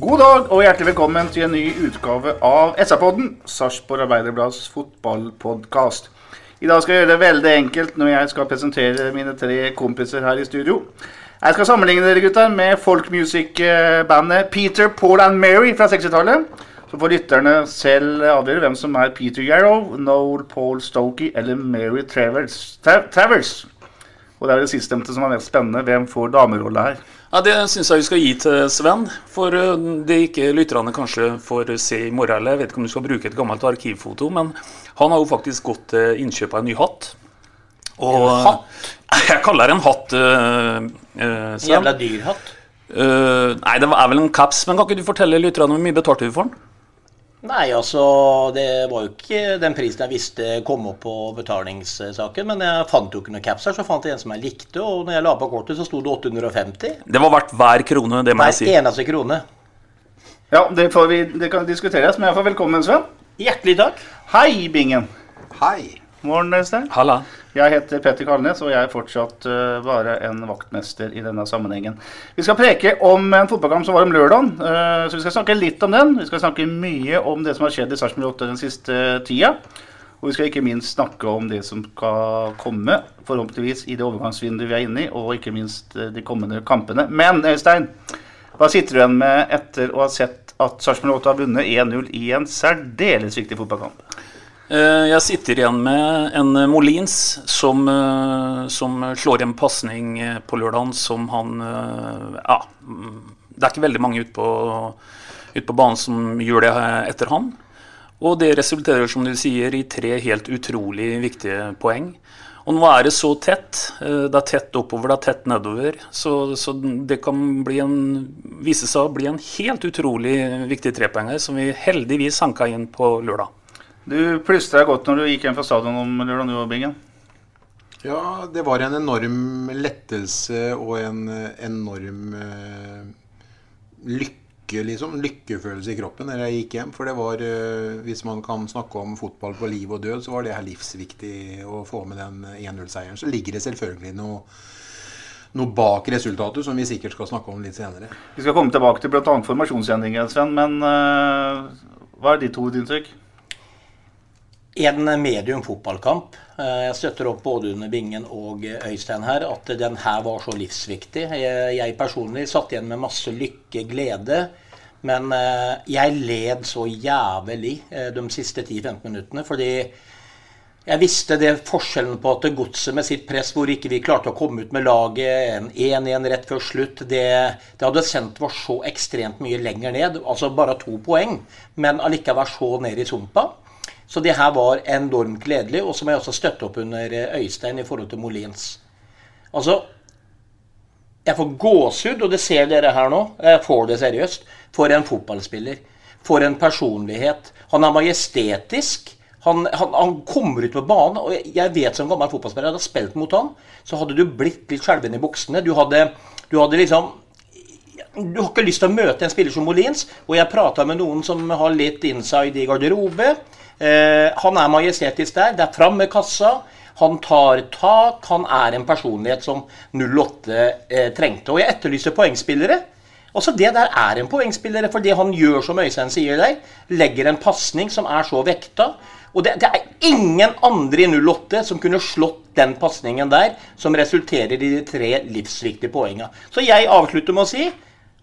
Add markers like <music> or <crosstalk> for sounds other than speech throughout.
God dag og hjertelig velkommen til en ny utgave av SA-podden, Sarpsborg Arbeiderblads fotballpodkast. I dag skal jeg gjøre det veldig enkelt når jeg skal presentere mine tre kompiser her i studio. Jeg skal sammenligne dere gutter med folkmusikkbandet Peter, Paul and Mary fra 60-tallet. Så får lytterne selv avgjøre hvem som er Peter Yarrow, Noel Paul Stokey eller Mary Travers. Tra- Travers. Og det er det sistnevnte som er mest spennende. Hvem får damerolle her? Ja, Det syns jeg vi skal gi til Sven. For uh, det ikke lytterne kanskje får se i morgen, eller jeg vet ikke om du skal bruke et gammelt arkivfoto, men han har jo faktisk gått til innkjøp av en ny hatt. Og hatt? <laughs> Jeg kaller det en hatt, uh, uh, Sven. Jævla dyr hatt. Uh, nei, det er vel en caps, men kan ikke du fortelle lytterne hvor mye betalte du for den? Nei, altså, det var jo ikke den prisen jeg visste kom opp på betalingssaken. Men jeg fant jo ikke noen caps her, så fant jeg en som jeg likte. Og når jeg la på kortet, så sto det 850. Det var verdt hver krone, det må jeg Hver si. eneste krone. Ja, det, får vi, det kan diskuteres, men iallfall velkommen, Sven. Hjertelig takk. Hei, Bingen. Hei! Morgen, Øystein. Halla. Jeg heter Petter Kalnes, og jeg er fortsatt uh, bare en vaktmester i denne sammenhengen. Vi skal preke om en fotballkamp som var om lørdagen, uh, så vi skal snakke litt om den. Vi skal snakke mye om det som har skjedd i Sarpsborg 8 den siste tida. Og vi skal ikke minst snakke om det som skal komme, forhåpentligvis, i det overgangsvinduet vi er inne i, og ikke minst eh, de kommende kampene. Men Øystein, hva sitter du igjen med etter å ha sett at Sarpsborg 8 har vunnet 1-0 i en særdeles viktig fotballkamp? Eh, Jeg sitter igjen med en Molins som, eh, som slår en pasning eh, på lørdagen som han eh, Ja, mm, det er ikke veldig mange ute på, ut på banen som gjør det etter han. Og det resulterer, som du sier, i tre helt utrolig viktige poeng. Og nå er det så tett. eh, Det er tett oppover, det er tett nedover. Så, så det kan en, vise seg å bli en helt utrolig viktig trepoenger som vi heldigvis sanka inn på lørdag. Du plystra godt når du gikk hjem fra stadion om lørdag nå, Bingen. Ja, det var en enorm lettelse og en enorm eh, lykke, liksom. Lykkefølelse i kroppen når jeg gikk hjem. For det var, eh, hvis man kan snakke om fotball på liv og død, så var det her livsviktig å få med den 1-0-seieren. Så ligger det selvfølgelig noe noe bak resultatet, som vi sikkert skal snakke om litt senere. Vi skal komme tilbake til bl.a. formasjonsendringer, Sven, men uh, hva er ditt hovedinntrykk? En medium fotballkamp. Eh, Jeg støtter opp både under Bingen og Øystein her, at den her var så livsviktig. Jeg personlig satt igjen med masse lykke, glede. Men eh, jeg led så jævlig eh, de siste 10-15 minuttene. Fordi jeg visste det forskjellen på at godset med sitt press, hvor ikke vi klarte å komme ut med laget, en 1-1 rett før slutt, det, det hadde sendt oss så ekstremt mye lenger ned. Altså bare to poeng, men allikevel så ned i sumpa. Så det her var enormt gledelig. Og så må jeg også støtte opp under eh, Øystein i forhold til Molins. Altså, jeg får gåsehud, og det ser dere her nå. Jeg får det seriøst. For en fotballspiller. For en personlighet. Han er majestetisk. Han, han, han kommer ut på banen, og jeg vet som gammel fotballspiller hadde spilt mot han, så hadde du blitt litt skjelven i buksene. Du hadde, du hadde liksom du har ikke lyst til å møte en spiller som Molins. Og jeg prata med noen som har litt inside i garderobe. Eh, han er majestetisk der. Det er fram med kassa. Han tar tak. Han er en personlighet som 08 eh, trengte. Og jeg etterlyser poengspillere. Altså Det der er en poengspiller, for det han gjør, som Øystein sier der, legger en pasning som er så vekta. Og det, det er ingen andre i 08 som kunne slått den pasningen der, som resulterer i de tre livsviktige poengene. Så jeg avslutter med å si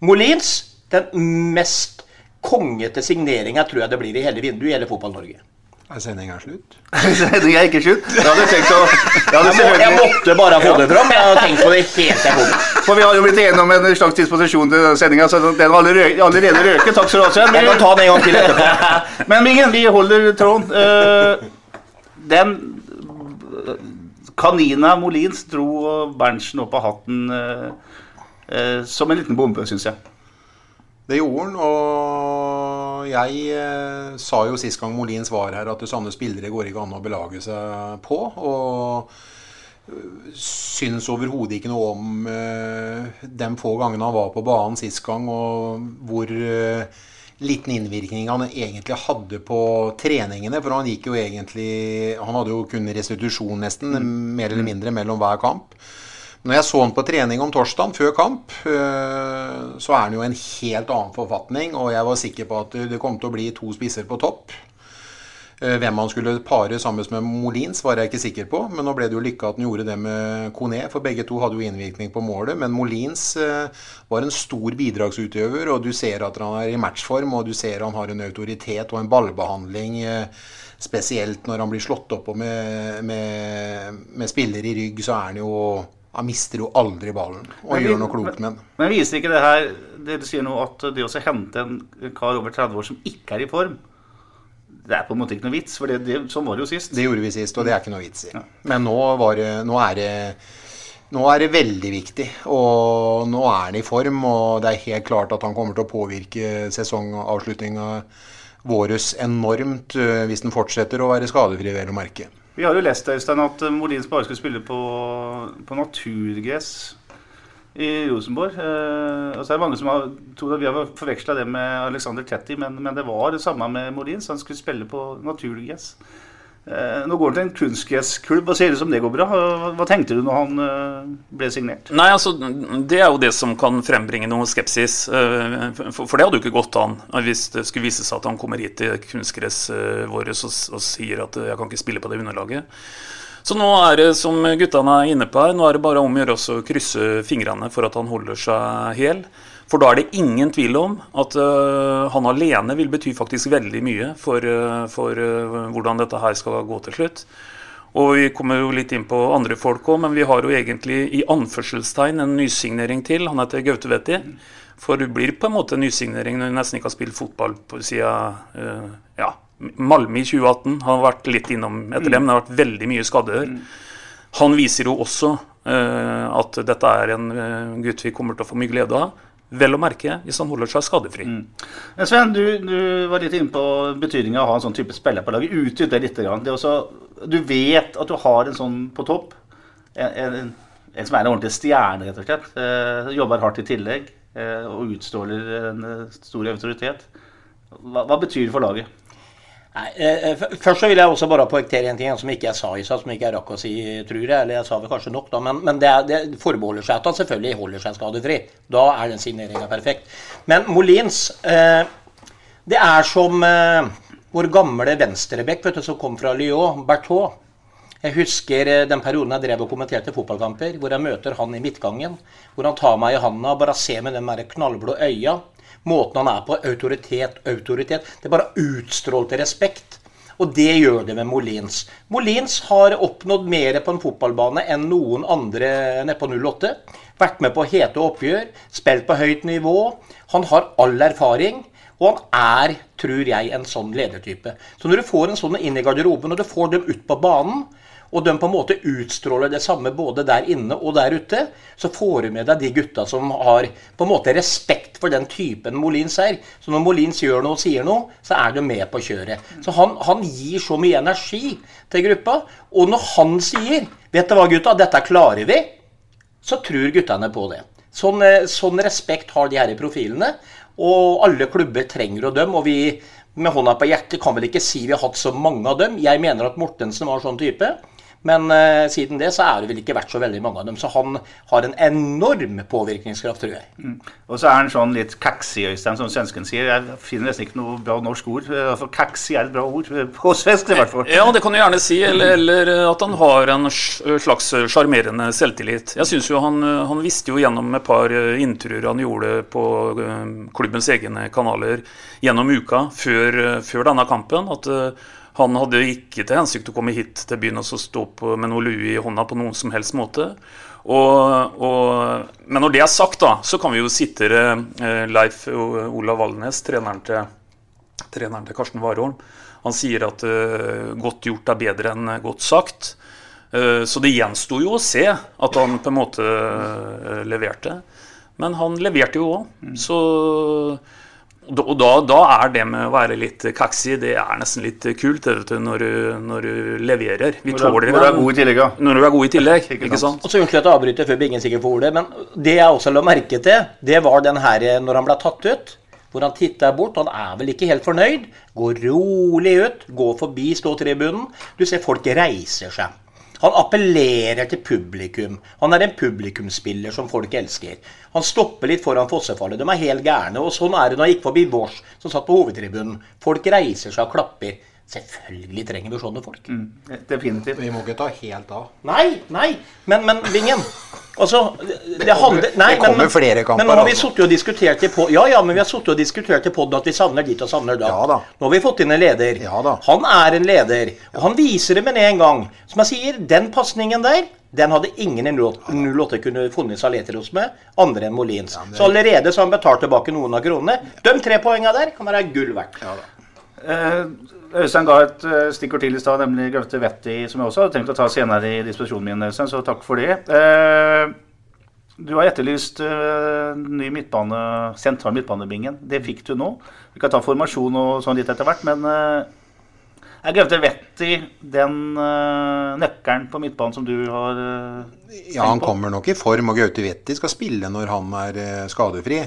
Molins, den mest kongete signeringer tror jeg det blir i hele vinduet i hele Fotball-Norge. Er sendinga slutt? <laughs> Sendinga er ikke slutt. Jeg hadde tenkt å jeg hadde Jeg, må, jeg måtte bare få det fram. Jeg har tenkt på det helt til hodet. For vi har jo blitt enige om en slags disposisjon til sendinga, så den var allerede, allerede røket. Takk skal du ha, Sven. Jeg kan ta den en gang til etterpå. <laughs> Men Mingen, vi holder tråden. Eh, den kanina Molins dro Berntsen opp av hatten eh, eh, som en liten bombe, syns jeg. Det gjorde han, og jeg eh, sa jo sist gang Molins var her at sånne spillere går ikke an å belage seg på. Og eh, syns overhodet ikke noe om eh, de få gangene han var på banen sist gang, og hvor liten innvirkning han egentlig hadde på treningene. For han gikk jo egentlig Han hadde jo kun restitusjon nesten, mer eller mindre mellom hver kamp. Når jeg så han på trening om torsdagen før kamp, øh, så er han jo en helt annen forfatning. Og jeg var sikker på at det kom til å bli to spisser på topp. Eh, Hvem han skulle pare sammen med Molins, var jeg ikke sikker på. Men nå ble det jo lykke at han gjorde det med Kone, for begge to hadde jo innvirkning på målet. Men Molins eh, var en stor bidragsutøver, og du ser at han er i matchform. Og du ser han har en autoritet og en ballbehandling. eh, Spesielt når han blir slått opp med, med, med spiller i rygg, så er han jo Han mister jo aldri ballen og vi- gjør noe klokt med den. Men viser ikke det her det du sier nå, at det å hente en kar over 30 år som ikke er i form, det er på en måte ikke noe vits? For det, det, sånn var det jo sist. Det gjorde vi sist, og det er ikke noe vits i. Men nå, var det, nå, er det, nå er det veldig viktig. Og nå er han i form, og det er helt klart at han kommer til å påvirke sesongavslutninga våres enormt øh, hvis den fortsetter å være skadefri, vel å merke. Vi har jo lest Øystein, at eh, Molins bare skulle spille på, på naturgress i Rosenborg. Eh, og så er det mange som har trodd at vi har forveksla det med Alexander Tetti, men, men det var det samme med Molins. Han skulle spille på naturgress. Eh, nå går han til en kunstgressklubb, ser ut som det går bra. Hva, tenkte du når han eh, ble signert? Nei, altså, Det er jo det som kan frembringe noe skepsis. eh, For, det hadde jo ikke gått an hvis det skulle vise seg at han kommer hit til kunstgresset vårt og, og sier at jeg kan ikke spille på det underlaget. Så nå er det, som guttene er inne på her, nå er det bare om å gjøre å krysse fingrene for at han holder seg hel. For da er det ingen tvil om at uh, han alene vil bety faktisk veldig mye for, uh, for uh, hvordan dette her skal gå til slutt. Og vi kommer jo litt inn på andre folk òg, men vi har jo egentlig i anførselstegn en nysignering til. Han heter Gaute Vetti. For det blir på en måte en nysignering når du nesten ikke har spilt fotball på siden ja, Malmö i 2018. Han har vært litt innom etter det, men det har vært veldig mye skader. Han viser jo også at dette er en gutt vi kommer til å få mye glede av. Vel å merke hvis han holder seg skadefri. Mm. Sven, du, du var litt inne på betydningen av å ha en sånn type spiller på laget. Utdyp det litt. Det også, du vet at du har en sånn på topp. En, en, en som er en ordentlig stjerne, rett og slett. Eh, jobber hardt i tillegg eh, og utstråler en eh, stor autoritet. Hva, hva betyr det for laget? Nei, eh, Først så vil jeg også bare poengtere en ting som ikke jeg sa i stad, som ikke jeg rakk å si, tror jeg. Eller jeg sa vel kanskje nok, da. Men, men det, er, det forbeholder seg at han selvfølgelig holder seg skadefri. Da er den signeringa perfekt. Men Molins eh, Det er som eh, vår gamle venstrebekk vet du, som kom fra Lyon, Berthaud. Jeg husker eh, den perioden jeg drev og kommenterte fotballkamper, hvor jeg møter han i midtgangen. Hvor han tar meg i handa og bare ser med de knallblå øya. Måten han er på. Autoritet, autoritet. Det bare utstrålte respekt. Og det gjør det med Molins. Molins har oppnådd mer på en fotballbane enn noen andre nede på 08. Vært med på hete oppgjør, spilt på høyt nivå. Han har all erfaring. Og han er, tror jeg, en sånn ledertype. Så når du får en sånn inn i garderoben, og du får dem ut på banen, og de på en måte utstråler det samme både der inne og der ute, så får du med deg de gutta som har på en måte respekt for den typen Molins er. Så når Molins gjør noe og sier noe, så er du med på kjøret. Så han, han gir så mye energi til gruppa. Og når han sier 'Vet du hva, gutta, dette klarer vi', så tror guttene på det. Sånn, eh, sånn respekt har de her i profilene. Og alle klubber trenger å dømme. Og vi med hånda på hjertet kan vel ikke si vi har hatt så mange av dem. Jeg mener at Mortensen var sånn type. Men eh, siden det så er det vel ikke vært så veldig mange av dem. Så han har en enorm påvirkningskraft, tror jeg. Mm. Og så er han sånn litt kaxy, Øystein, som svensken sier. Jeg finner nesten ikke noe bra norsk ord. For Altså, kaxy er et bra ord. eh, På svensk, i hvert fall. Ja, det kan du gjerne si. Eller, eller at han har en slags sjarmerende selvtillit. Jeg synes jo han, han visste jo gjennom et par intervjuer han gjorde på eh, klubbens egne kanaler gjennom uka før, før denne kampen, at eh, han hadde ikke til hensikt å komme hit til byen og så stå på med noe lue i hånda på noen som helst måte. Og, og, men når det er sagt, da, så kan vi jo sitere eh, Leif Olav Valnes, treneren til, treneren til Karsten Warholm. Han sier at uh, godt gjort er bedre enn godt sagt. Uh, så det gjensto jo å se at han på en måte uh, leverte. Men han leverte jo òg. Så og da, da, er det med å være litt kaxy det er nesten litt kult det, vet du, når, du, når du leverer. Vi Når du er- tåler når du er god i tillegg, ja. Når du er god i tillegg, ikke, sant? Og så Unnskyld at jeg avbryter før ingen sikkert får ordet, men det jeg også la merke til, det var den her eh, når han ble tatt ut. Hvor han titta bort. Han er vel ikke helt fornøyd. Går rolig ut. Går forbi ståtribunen. Du ser folk reiser seg. Han appellerer til publikum. Han er en publikumsspiller som folk elsker. Han stopper litt foran fossefallet. De er helt gærne. Og sånn er det når han gikk forbi Vårs, som satt på hovedtribunen. Folk reiser seg og klapper. Selvfølgelig trenger vi sånne folk. Definitivt. Vi må ikke ta helt av. Nei, nei, men, men Vingen Altså, det, det handler nei, Det kommer men, men, flere kamper, Men nå har vi altså. sittet og diskutert i på, Ja, ja, men vi har sittet og diskutert i poden at vi savner dit og savner da. Nå har vi fått inn en leder. Han er en leder. Og han viser det med en gang. Som jeg sier, den pasningen der den hadde ingen i 08 kunne funnet Saletros med, andre enn Molins. Så allerede så har han betalt tilbake noen av kronene. De tre poengene der kan være gull verdt. Eh, Øystein ga et eh, stikkord til i stad, nemlig Gaute Vetti, som jeg også hadde tenkt å ta senere i disposisjonen min, Øystein, så takk for det. Eh, du har etterlyst eh, ny midtbane, sentral midtbanebingen. Det fikk du nå. Vi kan ta formasjon og sånn litt etter hvert, men eh, er Gaute Vetti den eh, nøkkelen på midtbanen som du har eh, Ja, han på? kommer nok i form, og Gaute Vetti skal spille når han er eh, skadefri.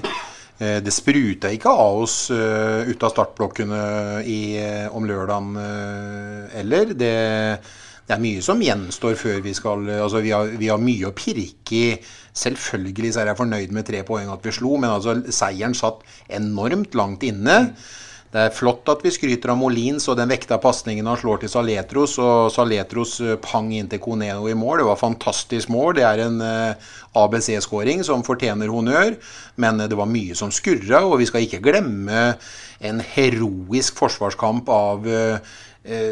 Eh, Det spruta ikke av oss eh, ut av startblokkene i, eh, om lørdagen eller. Det, det er mye som gjenstår før vi skal Altså, vi har, vi har mye å pirke i. Selvfølgelig så er jeg fornøyd med tre poeng at vi slo, men altså, seieren satt enormt langt inne. Det er flott at vi skryter av Molins og den vekta pasningen han slår til Saletros. Og Saletros eh, pang inn til Coneno i mål. Det var fantastisk mål. Det er en eh, ABC-skåring som fortjener honnør. Men eh, det var mye som skurra, og vi skal ikke glemme en heroisk forsvarskamp av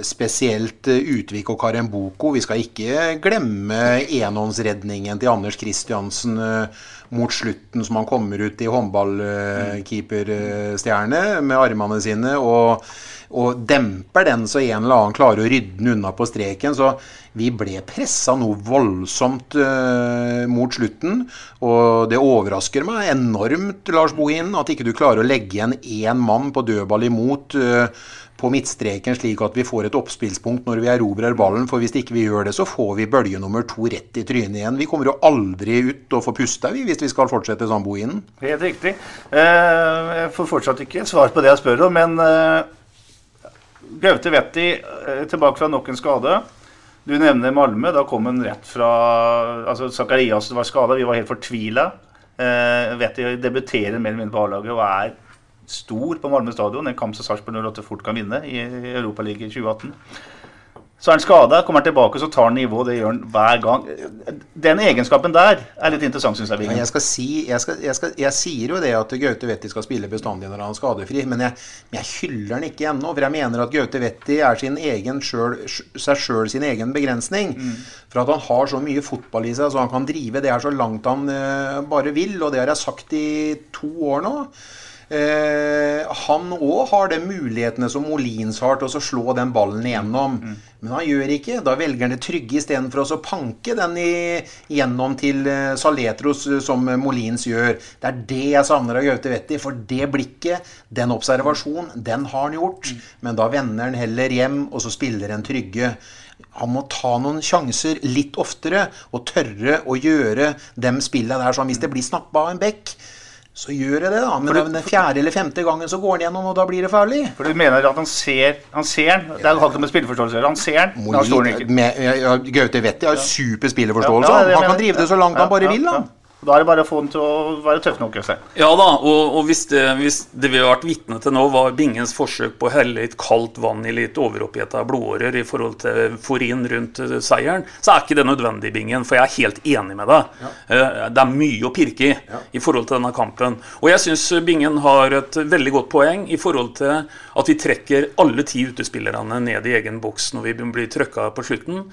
spesielt eh, Utvik og Karemboko. Vi skal ikke glemme enhåndsredningen til Anders Kristiansen eh, mot slutten, som han kommer ut i håndballkeeperstjerne med armene sine. og og demper den så en eller annen klarer å rydde den unna på streken. Så vi ble pressa noe voldsomt uh, mot slutten. Og det overrasker meg enormt, Lars Bohin, at ikke du klarer å legge igjen én mann på dødball imot eh, på midtstreken, slik at vi får et oppspillspunkt når vi erobrer ballen. For hvis ikke vi gjør det, så får vi bølge nummer to rett i trynet igjen. Vi kommer jo aldri ut og får puste vi, hvis vi skal fortsette Bohinen. Helt riktig. Eh, jeg får fortsatt ikke svar på det jeg spør om, men eh, Gaute Vetti eh, tilbake fra nok en skade. Du nevner Malmö. Da kom han rett fra altså Zakarias var skada. Vi var helt fortvila. Vetti debuterer mer eller mindre på A-laget og er stor på Malmö stadion. En kamp som Sarpsborg 08 fort kan vinne i Europaligaen i 2018. Så er han skada, kommer han tilbake, så tar han nivå. Det gjør han hver gang. Den egenskapen der er litt interessant, syns jeg. Jeg, skal si, jeg, skal, jeg, skal, jeg sier jo det at Gaute Vetti skal spille bestandig når han er skadefri, men jeg, men hyller han ikke ennå. For jeg mener at Gaute Vetti er sin egen selv, seg sjøl sin egen begrensning. For at han har så mye fotball i seg, så han kan drive det her så langt han uh, bare vil. Og det har jeg sagt i to år nå. Eh, han òg har de mulighetene som Molins har til å slå den ballen igjennom. Men han gjør ikke. Da velger han det trygge istedenfor å panke den igjennom til eh, Saletros, eh, som Molins gjør. Det er det jeg savner av Gaute Wetti. For det blikket, den observasjonen, den har han gjort. Men da vender han heller hjem, og så spiller han trygge. Han må ta noen sjanser litt oftere og tørre å gjøre dem spillene der sånn. Hvis det blir snappa av en bekk, så gjør jeg det, da. Men den fjerde eller femte gangen så går han gjennom, og da blir det farlig. For du mener at han ser Han ser den? Det har ikke med spilleforståelse å gjøre. Han ser den. Står den ikke. Med, vet Gaute Vetti har super spilleforståelse. Han kan drive det så langt han bare vil. ja. Da. Da er det bare å få den til å være tøff nok. Øystein. Ja da, og, og hvis, det, hvis det vi har vært vitne til nå, var Bingens forsøk på å helle litt kaldt vann i litt overoppheta blodårer i forhold til forin rundt eh, seieren, så er ikke det nødvendig, Bingen. For jeg er helt enig med deg. Ja. Det er mye å pirke i i forhold til denne kampen. Og jeg syns Bingen har et veldig godt poeng i forhold til at vi trekker alle ti utespillerne ned i egen boks når vi blir trøkka på slutten.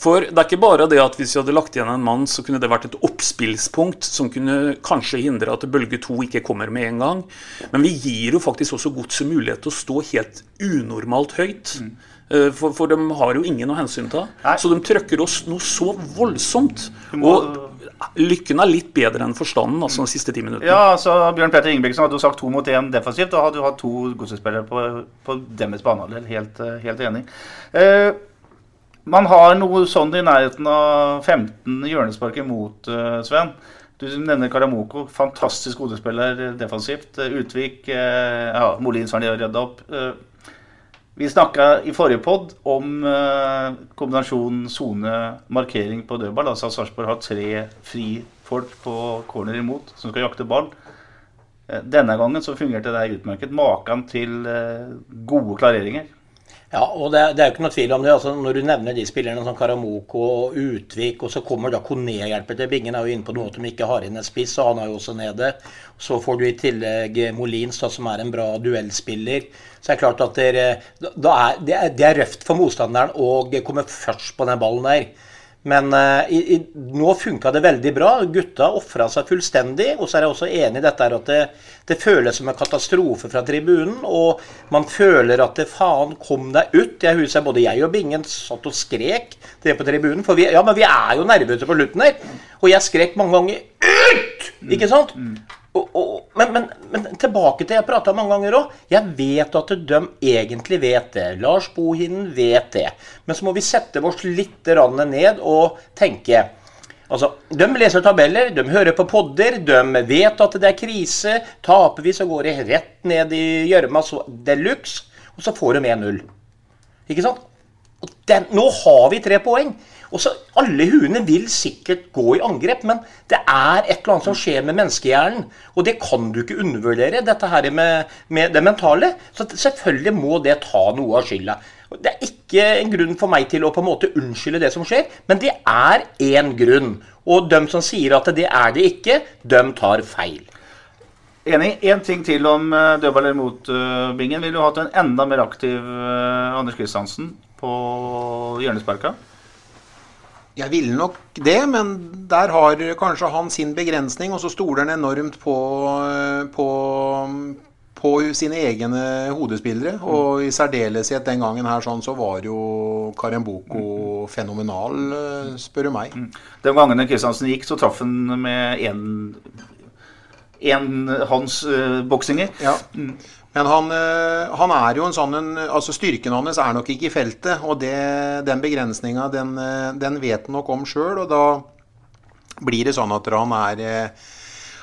For det er ikke bare det at hvis vi hadde lagt igjen en mann, så kunne det vært et oppspillspunkt som kunne kanskje hindre at bølge to ikke kommer med en gang. Men vi gir jo faktisk også godset mulighet til å stå helt unormalt høyt. Mm. For, for de har jo ingen å hensynta. Så de trøkker oss noe så voldsomt. Og lykken er litt bedre enn forstanden altså de siste ti minuttene. Ja, altså Bjørn Petter Ingebrigtsen hadde jo sagt to mot én defensivt. Da hadde du hatt to godsespillere på, på deres banehalvdel. Helt, eh, helt enig. Eh, man har noe sånn i nærheten av 15 hjørnespark imot, eh, Sven. Du nevner Karamoko. Fantastisk hodespiller eh, defensivt. Eh, Utvik eh, Ja, Molins har redda opp. Vi snakka i forrige pod om kombinasjonen sone-markering på dødball. Altså at Sarpsborg har tre frifolk på corner imot som skal jakte ball. Denne gangen så fungerte det utmerket. Maken til gode klareringer. Ja, og det, det er jo ikke noe tvil om det. altså Når du nevner de spillerne som Karamoko og Utvik, og så kommer da Kone hjelper til. Bingen er jo inne på noe at de ikke har inn en spiss, og han er jo også nede. Så får du i tillegg Molins, da, som er en bra duellspiller. Så er klart at det, da er, det, er, det er røft for motstanderen å komme først på den ballen der. Men uh, i, i, nå funka det veldig bra. Gutta ofra seg fullstendig. Og så er jeg også enig i dette at det, det føles som en katastrofe fra tribunen. Og man føler at det faen, kom deg ut. Jeg husker både jeg og Bingen satt og skrek det på tribunen. For vi, ja, men vi er jo nervøse på slutten her. Og jeg skrek mange ganger 'ut!' Ikke sant? Og, og, men, men, men tilbake til jeg prata mange ganger òg. Jeg vet at de egentlig vet det. Lars Bohinen vet det. Men så må vi sette oss litt ned og tenke. Altså, De leser tabeller, de hører på podder, de vet at det er krise. Taper vi, så går de rett ned i gjørma de luxe, og så får de 1-0. Ikke sant? Den, nå har vi tre poeng. Og så Alle huene vil sikkert gå i angrep, men det er et eller annet som skjer med menneskehjernen. Og det kan du ikke undervurdere, dette her med, med det mentale. Så selvfølgelig må det ta noe av skylda. Det er ikke en grunn for meg til å på en måte unnskylde det som skjer, men det er én grunn. Og de som sier at det er det ikke, de tar feil. Enig. Én ting til om uh, dødball eller mot-bingen. Ville du hatt en enda mer aktiv eh, Anders Kristiansen på hjørnesparka? Jeg ville nok det, men der har kanskje han sin begrensning, og så stoler han enormt på, på, på sine egne hodespillere. Og i særdeleshet den gangen her sånn, så var jo Karemboko fenomenal, eh, spør du meg. Den gangen Kristiansen gikk, så traff han med én en hans uh, boksinger. Ja. Men han, eh, han, er jo en sånn en, altså Styrken hans er nok ikke i feltet. Og det, den begrensninga, den, eh, den vet han nok om sjøl. Og da blir det sånn at han er eh,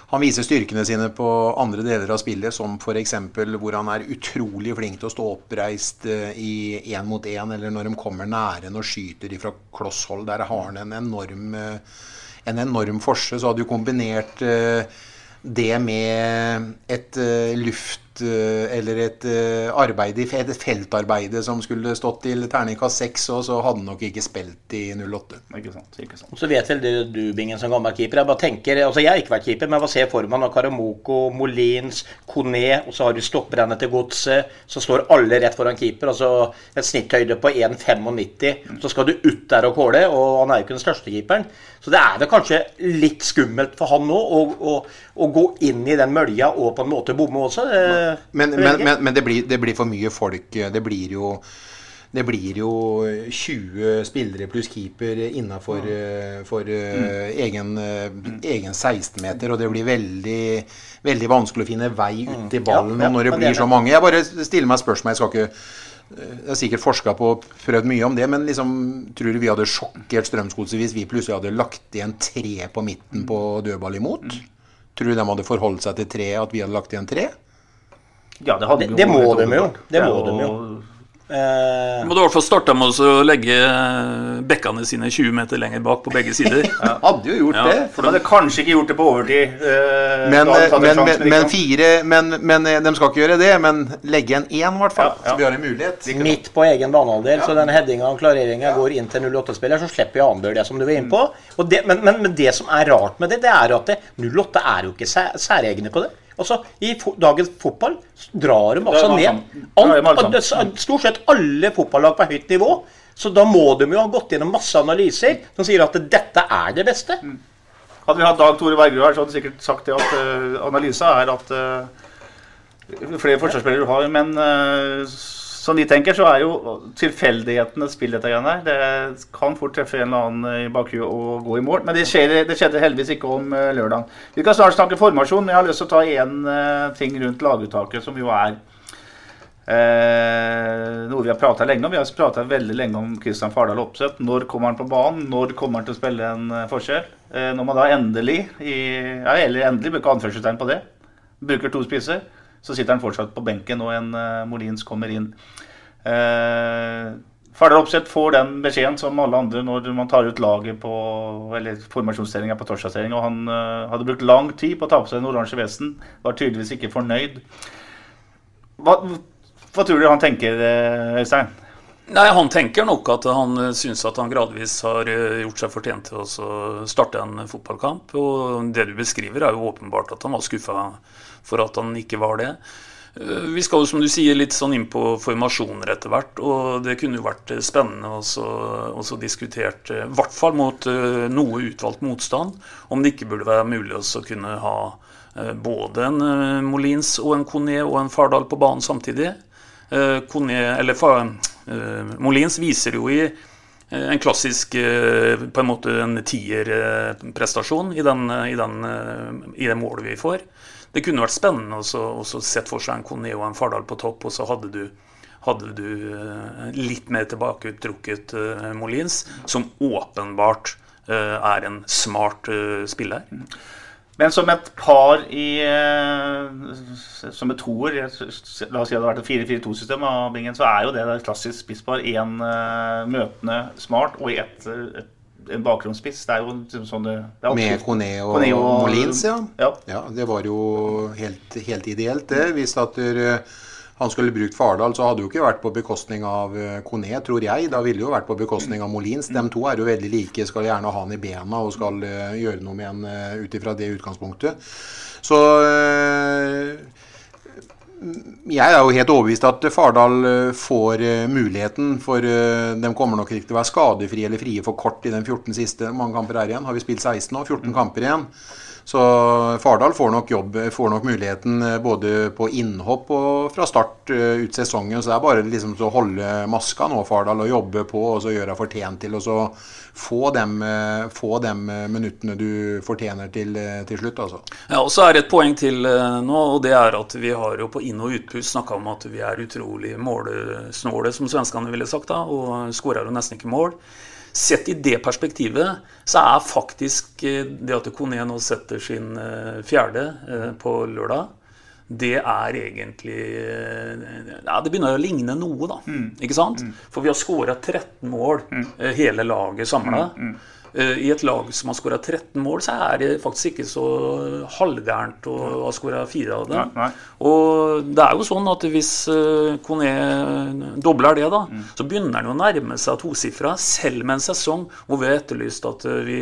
Han viser styrkene sine på andre deler av spillet, som f.eks. hvor han er utrolig flink til å stå oppreist i én mot én, eller når de kommer nære og skyter fra klosshold. Der har han en enorm, en enorm forse. Så hadde du kombinert det med et luft uh, eller et uh, arbeid, et feltarbeid som skulle stått til terningkast 6, og så hadde han nok ikke spilt i 08. Ikke sant, ikke sant. Så vet vel du, du, Bingen, som gammel keeper. Jeg bare tenker, altså jeg har ikke vært keeper, men hva ser for meg når Karamoko, Molins, Kone, og så har du stopprennet til godset, så står alle rett foran keeper. altså Et snitthøyde på 1,95. Så skal du ut der og kåle, og han er jo ikke den største keeperen. Så det er vel kanskje litt skummelt for han nå å, å, å gå inn i den mølja og på en måte bomme også. Men, men, men, men det, blir, det, blir, for mye folk. Det blir jo det blir jo 20 spillere pluss keeper innafor for, mm. egen, egen 16-meter. Og det blir veldig, veldig vanskelig å finne vei ut til ballen ja, når det blir så mange. Jeg bare stiller meg spørsmål. Jeg skal ikke jeg har sikkert forska på og prøvd mye om det, men liksom, tror du vi hadde sjokkert Strømsgodset hvis vi plutselig hadde lagt igjen tre på midten på dødball imot? Tror du de hadde forholdt seg til tre, at vi hadde lagt igjen tre? Ja, det, hadde Det, det må de jo. Det må Ja, de jo. Eh, Må du i hvert fall starte med å legge bekkene sine 20 meter lenger bak på begge sider. <laughs> Hadde jo gjort Ja, det. De hadde kanskje ikke gjort det på overtid. eh, Men, en men, sjanse, men, men fire men, men eh, de skal ikke gjøre det. Men legge igjen én, i hvert fall. Ja, ja. Så vi har en mulighet. midt på egen banehalvdel, så den headinga og klareringa går inn til 08-spiller, så slipper Janbjørn det som du var inne på. Og det, men, men, men det som er rart med det, det er at 08 er jo ikke sæ- særegne på det. Altså, I fo dagens fotball drar de altså ned alt. Stort sett alle fotballag på høyt nivå. Så da må de jo ha gått gjennom masse analyser som sier at dette er det beste. Hadde vi hatt Dag Tore Bergerud her, så hadde han sikkert sagt det at uh, analysa er at uh, flere forsvarsspillere du har, men uh, som de tenker, så er jo tilfeldighetene spill dette greiene her. Det kan fort treffe en eller annen i bakhuet og gå i mål, men det, skjer, det skjedde heldigvis ikke om uh, lørdagen. Vi kan snart snakke formasjon, men jeg har lyst til å ta én uh, ting rundt laguttaket, som jo er Eh, noe vi har prata lenge om. Vi har prata veldig lenge om Kristian Fardal Opseth. Når kommer han på banen? Når kommer han til å spille en eh, forskjell? Eh, når man da endelig, i, ja, eller endelig, bruker anførselstegn på det, bruker to spisser, så sitter han fortsatt på benken, og en eh, Molins kommer inn. Eh, Fardal Opseth får den beskjeden som alle andre når man tar ut laget på eller formasjonsstillinga på torsdagsstilling. Og han eh, hadde brukt lang tid på å ta på seg den oransje vesten. Var tydeligvis ikke fornøyd. Hva, hva tror du han tenker, eh, Øystein? Nei, Han tenker nok at han eh, syns at han gradvis har gjort seg fortjent til å starte en fotballkamp. Og det du beskriver, er jo åpenbart at han var skuffa for at han ikke var det. Eh, Vi skal jo som du sier litt sånn inn på formasjoner etter hvert, og det kunne jo vært eh, spennende å så- å diskutert, eh, i hvert fall mot noe utvalgt motstand, om det ikke burde være mulig å kunne ha både en Molins og en Kone og en Fardal på banen samtidig. Kone, eller Molins viser jo i en klassisk på en måte en tierprestasjon i, i, den, i det målet vi får. Det kunne vært spennende å sett for seg en Conné og en Fardal på topp, og så hadde du, hadde du eh, litt mer tilbaketrukket uh, Molins, som åpenbart uh, er en smart uh, spiller. Men som et par i Som et toer La oss si det hadde vært et 4-4-2-system av Bingen, så er jo det et klassisk spisspar. Én møtende smart og ett et, en bakgrunnsspiss. Det er jo liksom sånn er Med Coné og, Molins, ja. Ja. ja. Det var jo helt, helt ideelt, det. Hvis at der, han skulle brukt Fardal, så hadde jo ikke vært på bekostning av Coné, Kone, tror jeg. Da ville jo vært på bekostning av Molins. De to er jo veldig like, skal gjerne ha han i bena og skal eh, gjøre noe med han ut ifra det utgangspunktet. Så eh, jeg er jo helt overbevist at Fardal eh, får eh, muligheten, for eh, de kommer nok ikke til å være skadefrie eller frie for kort i den 14 siste. Mange kamper er igjen? Har vi spilt 16 nå? 14 kamper igjen. Så Fardal får nok jobb, får nok muligheten eh, både på innhopp og fra start eh, ut sesongen. Så det er bare liksom å holde maska nå, Fardal, og jobbe på og så gjøre fortjent til. Og så få dem, eh, minuttene du fortjener til, til slutt, altså. Ja, og så er det et poeng til nå, og det er at vi har jo på inn- og utpust snakka om at vi er utrolig målsnåle, som svenskene ville sagt da, og skårer jo nesten ikke mål. Sett i det perspektivet så er faktisk eh, det at Kone nå setter sin eh, fjerde eh, på lørdag, det er egentlig Ja, det begynner å ligne noe, da. Ikke sant? For vi har skåra 13 mål, mm. hele laget samla. I et lag som har skåra 13 mål, så er det faktisk ikke så halvgærent å ha skåra fire av dem. Nei, nei. Og det er jo sånn at hvis uh, Kone dobler det, da, Mm. så begynner han å nærme seg tosifra, selv med en sesong hvor vi har etterlyst at uh, vi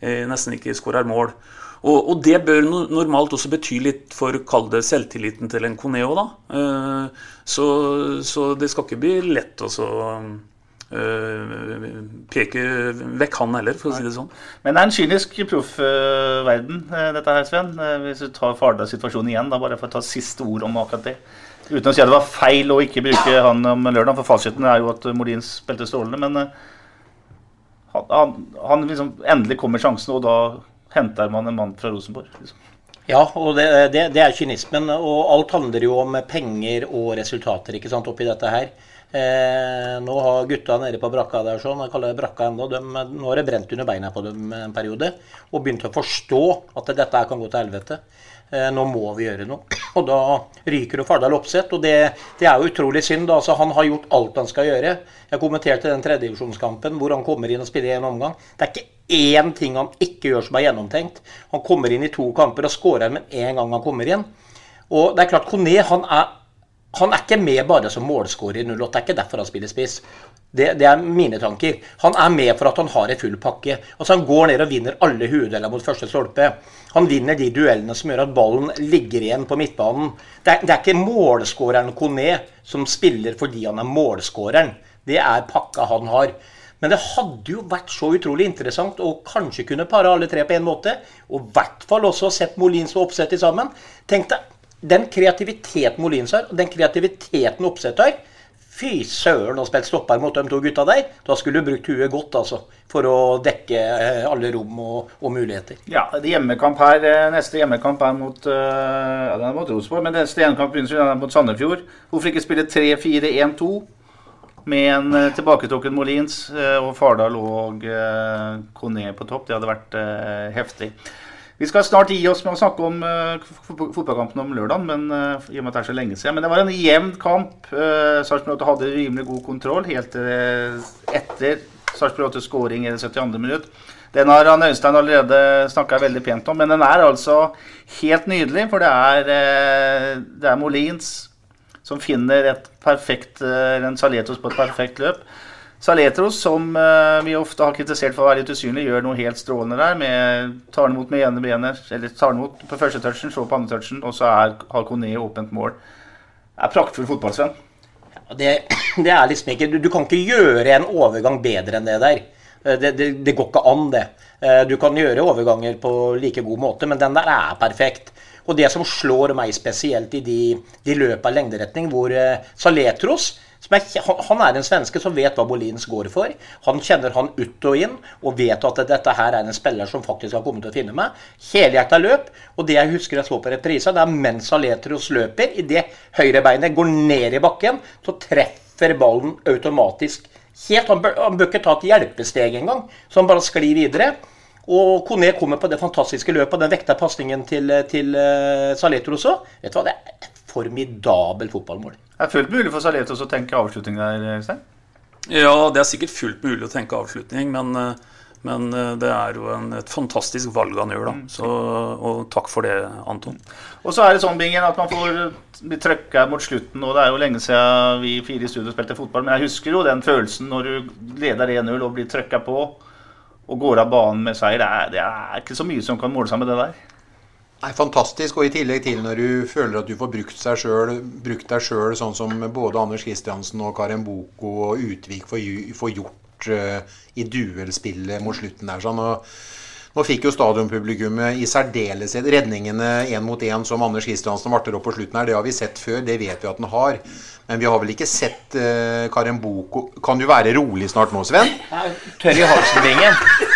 eh, nesten ikke skårer mål. Og, og det bør no normalt også bety litt for, kall det, selvtilliten til en Kone òg, da. Eh, så, så det skal ikke bli lett å så eh, peke vekk han heller, for å si det sånn. Men det er en kynisk proffverden, eh, dette her, Sven. Eh, Hvis du tar Fardals situasjon igjen, da, bare for å ta siste ord om akkurat det. Uten å si at det var feil å ikke bruke han om lørdag, for fasiten er jo at Molins spilte strålende. Men eh, han, han, han liksom endelig kommer sjansen, og da henter man en mann fra Rosenborg. Liksom. Ja, og det, det, det er kynismen. Og alt handler jo om penger og resultater ikke sant, oppi dette her. Eh, nå har gutta nede på brakka der sånn, jeg kaller det brakka ennå, de, nå har det brent under beina på dem en periode. Og begynt å forstå at dette her kan gå til helvete. Eh, nå må vi gjøre noe. Og da ryker jo Fardal Opseth, og det, det, er jo utrolig synd. Altså, han har gjort alt han skal gjøre. Jeg kommenterte den tredjedivisjonskampen hvor han kommer inn og spiller en omgang. Det er ikke én ting han ikke gjør som er gjennomtenkt. Han kommer inn i to kamper og skårer med en gang han kommer inn. Og det er klart, Kone han er, han er ikke med bare som målskårer i 08. Det er ikke derfor han spiller spiss. Det, det, er mine tanker. Han er med for at han har en full pakke. Altså Han går ned og vinner alle hoveddeler mot første stolpe. Han vinner de duellene som gjør at ballen ligger igjen på midtbanen. Det er, det er ikke målskåreren Kone som spiller fordi han er målskåreren. Det er pakka han har. Men det hadde jo vært så utrolig interessant å kanskje kunne pare alle tre på en måte. Og i hvert fall også sett Molins og Oppsett sammen. Tenk deg den kreativiteten Molins har, og den kreativiteten Oppsett har Fy søren å spille stopper mot de to gutta der. Da skulle du brukt huet godt altså, for å dekke eh, alle rom og, og muligheter. Ja, hjemmekamp her, eh, Neste hjemmekamp er mot uh, ja, den er mot Rosenborg, men neste hjemmekamp begynner mot Sandefjord. Hvorfor ikke spille 3-4-1-2 med en tilbaketrukken Molins og Fardal og Kone på topp? Det hadde vært heftig. Vi skal snart gi oss med å snakke om uh, fotballkampen om lørdag, men uh, i og med at det er så lenge siden. Men det var en jevn kamp. Uh, Sarpsborg 8 hadde rimelig god kontroll helt uh, etter Sarpsborg 8 skåring i det 72. minutt. Den har han Øystein allerede snakka veldig pent om, men den er altså helt nydelig. For det er, det er Molins som finner et perfekt, en Saletos på et perfekt løp. Saletros, som uh, vi ofte har kritisert for å være litt usynlig, gjør noe helt strålende der. med Tar imot med ene benet, eller tar imot på første touchen, så på andre touchen, og så er, har Kone åpent mål. Er praktfull fotball, Sven. Ja, det, <clears throat> det, er liksom ikke du, du, kan ikke gjøre en overgang bedre enn det der. Eh, det, det, det, går ikke an, det. Eh, du kan gjøre overganger på like god måte, men den der er perfekt. Og det som slår meg spesielt i de, de løpa lengderetning, hvor Saletros er, han er en svenske som vet hva Bolins går for. Han kjenner han ut og inn og vet at dette her er en spiller som faktisk har kommet til å finne meg. Helhjerta løp. Og det jeg husker jeg så på reprisa, det er mens Aletros løper, idet høyrebeinet går ned i bakken, så treffer ballen automatisk helt Han bør, han bør ikke ta et hjelpesteg engang, så han bare sklir videre. Og Kone kommer på det fantastiske løpet, den vekta pasningen til, til uh, Saletros også. Vet du hva, det er formidabelt fotballmål. Det er fullt mulig for Saletos å tenke avslutning der, Stein? Ja, det er sikkert fullt mulig å tenke avslutning, men, eh, men eh, det er jo en, et fantastisk valg han gjør, da. Mm. Så, og takk for det, Anton. Og så er det sånn, Bingen, at man får bli trøkka mot slutten. Og det er jo lenge siden vi fire i studio spilte fotball, men jeg husker jo den følelsen når du leder 1-0 og blir trøkka på og går av banen med seier. Det er, det er ikke så mye som kan måle seg med det der. Nei, Fantastisk. Og i tillegg til når du føler at du får brukt, selv, brukt deg sjøl, sånn som både Anders Kristiansen og Karen Boko og Utvik får, gjort uh, i duellspillet mot slutten der. sånn, og nå fikk jo stadionpublikummet i særdeleshet redningene én mot én som Anders Kristiansen varter opp på slutten her. Det har vi sett før, det vet vi at den har. Men vi har vel ikke sett uh, Karen Boko Kan du være rolig snart nå, Sven? Tørr i halsen, Bingen. Eh,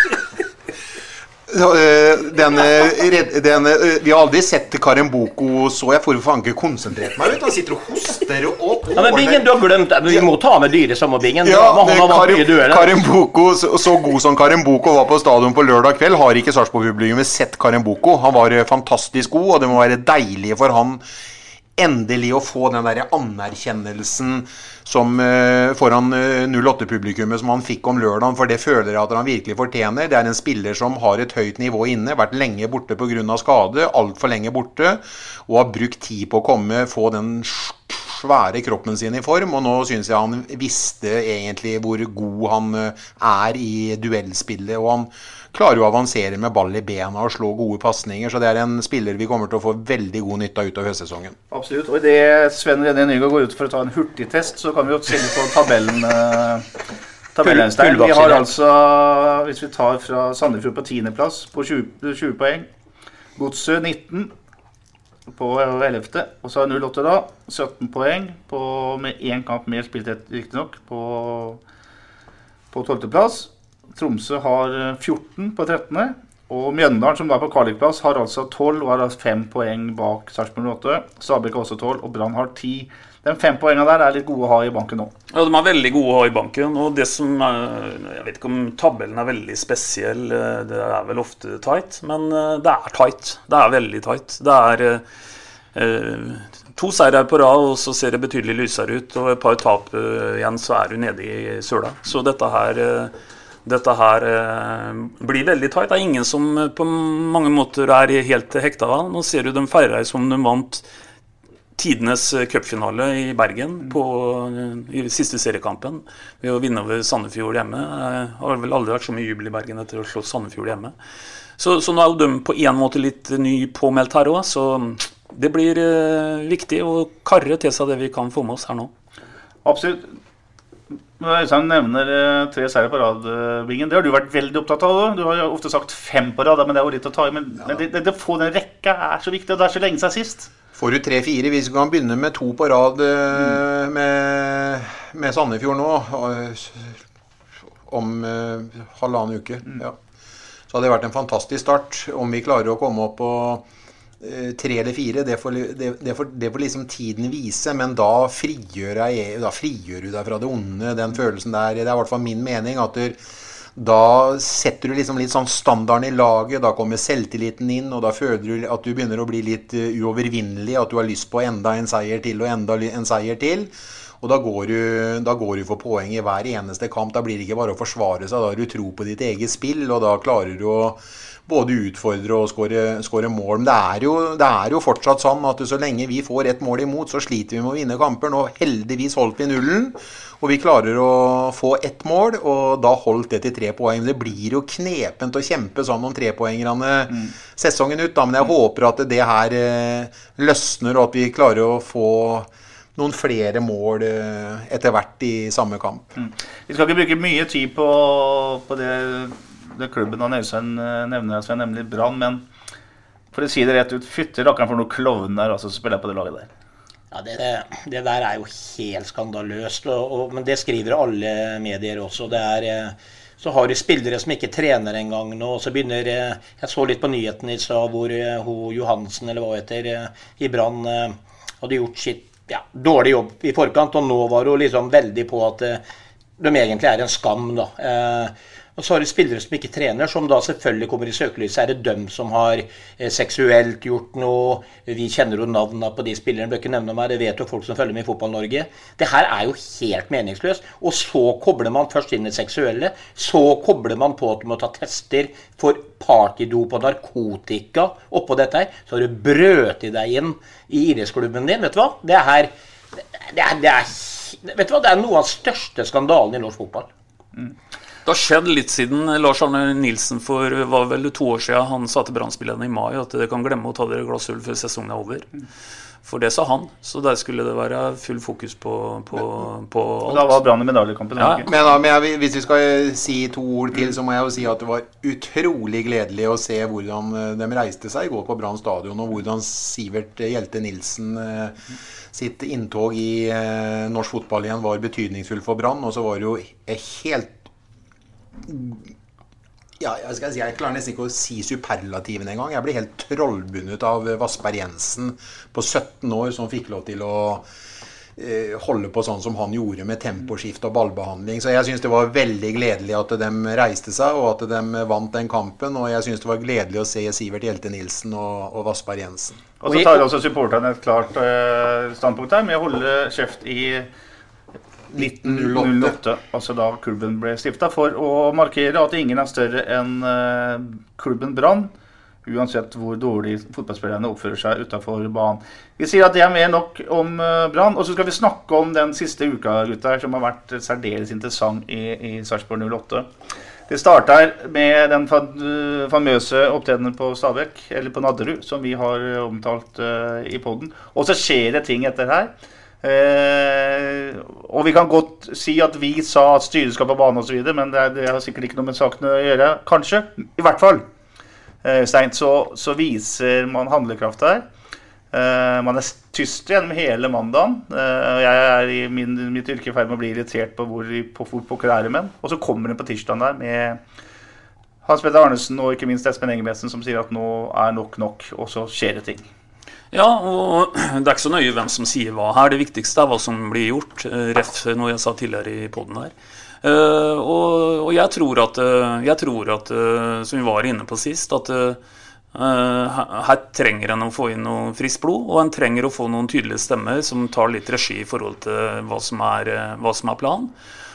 den, eh, den, eh, vi har aldri sett Karen Boko så Jeg får faen ikke konsentrert meg. Han sitter og hoster og ja, Men Bingen, du har glemt Vi må ta med dyret som Bingen. Ja, Karen, Karen Boko, så god som Karen Boko var på stadion på lørdag kveld, har ikke Sarpsborg-publikummet sett Karen Boko. Han var fantastisk god, og det må være deilig for han endelig å få den der anerkjennelsen som uh, foran uh, eh, 08-publikummet som han fikk om lørdagen, for det føler jeg at han virkelig fortjener. Det er en spiller som har et høyt nivå inne, vært lenge borte pga. skade, altfor lenge borte, og har brukt tid på å komme, få den svære kroppen sin i form. Og nå syns jeg han visste egentlig hvor god han uh, er i duellspillet. og han klarer jo å avansere med ball i bena og slå gode pasninger. Så det er en spiller vi kommer til å få veldig god nytte av utover høstsesongen. Absolutt. Og idet Sven René Nygaard går ut for å ta en hurtigtest, så kan vi jo se på tabellen. Tabellen vi har altså, hvis vi tar fra Sandefjord på tiendeplass på 20, 20 poeng. Godset 19 på 11. Og så har 08 da 17 poeng på, med én kamp mer spilt, riktignok, på, på 12.-plass. Tromsø har 14 eh, på 13., Og Mjøndalen, som da er på kvalikplass, har altså tolv og har altså 5 poeng bak Sarpsborg 8. Stabæk har også tolv, og Brann har 10. De fem poengene der er litt gode å ha i banken nå. Ja, De er veldig gode å ha i banken. og det som er, Jeg vet ikke om tabellen er veldig spesiell, eh, det er vel ofte tight, men eh, det er tight. Det er veldig tight. Det er eh, to seire på rad, og så ser det betydelig lysere ut. Og et par tap igjen, så er du nede i søla. Så dette her eh, dette her eh, blir veldig tight. Det er ingen som eh, på mange måter er helt hekta av. Nå ser du de feirer som de vant tidenes eh, cupfinale i Bergen på, i siste seriekampen ved å vinne over Sandefjord hjemme. Det har vel aldri vært så mye jubel i Bergen etter å slå Sandefjord hjemme. Så, så nå er jo de på en måte litt ny påmeldt her òg, så det blir eh, viktig å karre til seg det vi kan få med oss her nå. Absolutt. Øystein nevner eh, tre seire på rad, eh, Bingen. Det har du vært veldig opptatt av. Du har jo ofte sagt fem på rad, men det er jo litt å ta i. Men, ja. det, det, det få den rekka er så viktig, og det er så lenge siden sist. Får du tre-fire, hvis du kan begynne med to på rad mm. med, med Sandefjord nå om eh, halvannen uke, ja. så hadde det vært en fantastisk start. Om vi klarer å komme opp eh, tre eller fire, det får, det, det, får, det får liksom tiden vise. Men da frigjør, jeg, da frigjør du deg fra det onde, den følelsen der. Det er i hvert fall min mening. at du, da setter du liksom litt sånn standarden i laget, da kommer selvtilliten inn, og da føler du at du begynner å bli litt eh, uovervinnelig, at du har lyst på enda en seier til og enda en seier til. Og da går, du, da går du for poeng i hver eneste kamp. Da blir det ikke bare å forsvare seg, da har du tro på ditt eget spill, og da klarer du å både utfordre og skåre mål. Men det er, jo, det er jo fortsatt sånn at så lenge vi får ett mål imot, så sliter vi med å vinne kamper. Nå heldigvis holdt vi nullen, og vi klarer å få ett mål, og da holdt det til tre poeng. Det blir jo knepent å kjempe sånn om trepoengerne sesongen ut, da. Men jeg håper at det her eh, løsner, og at vi klarer å få noen flere mål eh, etter hvert i samme kamp. Vi skal ikke bruke mye tid på, på det, det klubben han Øystein nevner, som jeg nemlig Brann. Men for å si det rett ut, fytti rakkeren for noen klovner altså, som spiller på det laget der. Ja, det, det der er jo helt skandaløst. Og, og, men det skriver alle medier også. Det er, eh, så har du spillere som ikke trener engang nå. og så begynner, eh, Jeg så litt på nyhetene i stad hvor eh, hun Johansen eller hva heter, eh, i Brann eh, hadde gjort sitt ja, dårlig jobb i forkant. Og nå var hun liksom veldig på at eh, de egentlig er en skam. da. Eh, og så har du spillere som ikke trener, som da selvfølgelig kommer i søkelyset. Er det dem som har eh, seksuelt gjort noe? Vi kjenner jo navnene på de spillerne, bør ikke nevne meg. Det vet jo folk som følger med i Fotball-Norge. Det her er jo helt meningsløst. Og så kobler man først inn det seksuelle. Så kobler man på at du må ta tester for partydop og narkotika oppå dette her. Så har du brøt i deg inn i idrettsklubben din. Vet du hva? Det er her det er, det er, Vet du hva? Det er noe av den største skandalen i norsk fotball. Det har skjedd litt siden Lars Arne Nilsen for var vel to år siden han sa til Brann-spillerne i mai at dere kan glemme å ta dere øl før sesongen er over. For det sa han, så der skulle det være full fokus på, på, på alt. Da var Brann i medaljekampen. Ja. Men, da, men jeg, hvis vi skal si to ord til, så må jeg jo si at det var utrolig gledelig å se hvordan eh, de reiste seg i går på Brann stadion, og hvordan Sivert Hjelte Nilsen eh, sitt inntog i eh, norsk fotball igjen var betydningsfull for Brann. Og så var det jo helt ja, jeg, skal si, jeg klarer nesten ikke å si superlativen engang. Jeg ble helt trollbundet av Vassberg Jensen på 17 år som fikk lov til å eh, holde på sånn som han gjorde med temposkift og ballbehandling. Så jeg syns det var veldig gledelig at de reiste seg, og at de vant den kampen. Og jeg syns det var gledelig å se Sivert Hjelte Nilsen og, og Vassberg Jensen. Og så tar også supporterne et klart eh, standpunkt her med å holde kjeft i 1908, altså da klubben ble stifta, for å markere at ingen er større enn eh, klubben Brann. Uansett hvor dårlig fotballspillerne oppfører seg utafor banen. Vi sier at det er mer nok om eh, Brann. Og så skal vi snakke om den siste uka gutter, som har vært særdeles interessant i, i Sarpsborg 08. Det starter med den famøse opptredenen på Stabekk, eller på Nadderud, som vi har eh, omtalt eh, i poden. Og så skjer det ting etter her. Eh, og vi kan godt si at vi sa at styret skal på banen osv., men det, er, det har sikkert ikke noe med saken å gjøre. Kanskje. I hvert fall. Eh, Stein, så, så viser man handlekraft her. Eh, man er tyst gjennom hele mandagen. Eh, jeg er i min, mitt yrke i ferd med å bli irritert på hvor på er det menn. Og så kommer det på tirsdagen der med Hans Petter Arnesen og ikke minst Espen Engebretsen som sier at nå er nok nok, og så skjer det ting. Ja, og det er ikke så nøye hvem som sier hva her. Det viktigste er hva som blir gjort. eh, Ref noe jeg sa tidligere i poden her. Eh, og, jeg tror at, eh, jeg tror at som vi var inne på sist, at her trenger en å få inn noe friskt blod, og en trenger å få noen tydelige stemmer som tar litt regi i forhold til hva som er, hva som er planen.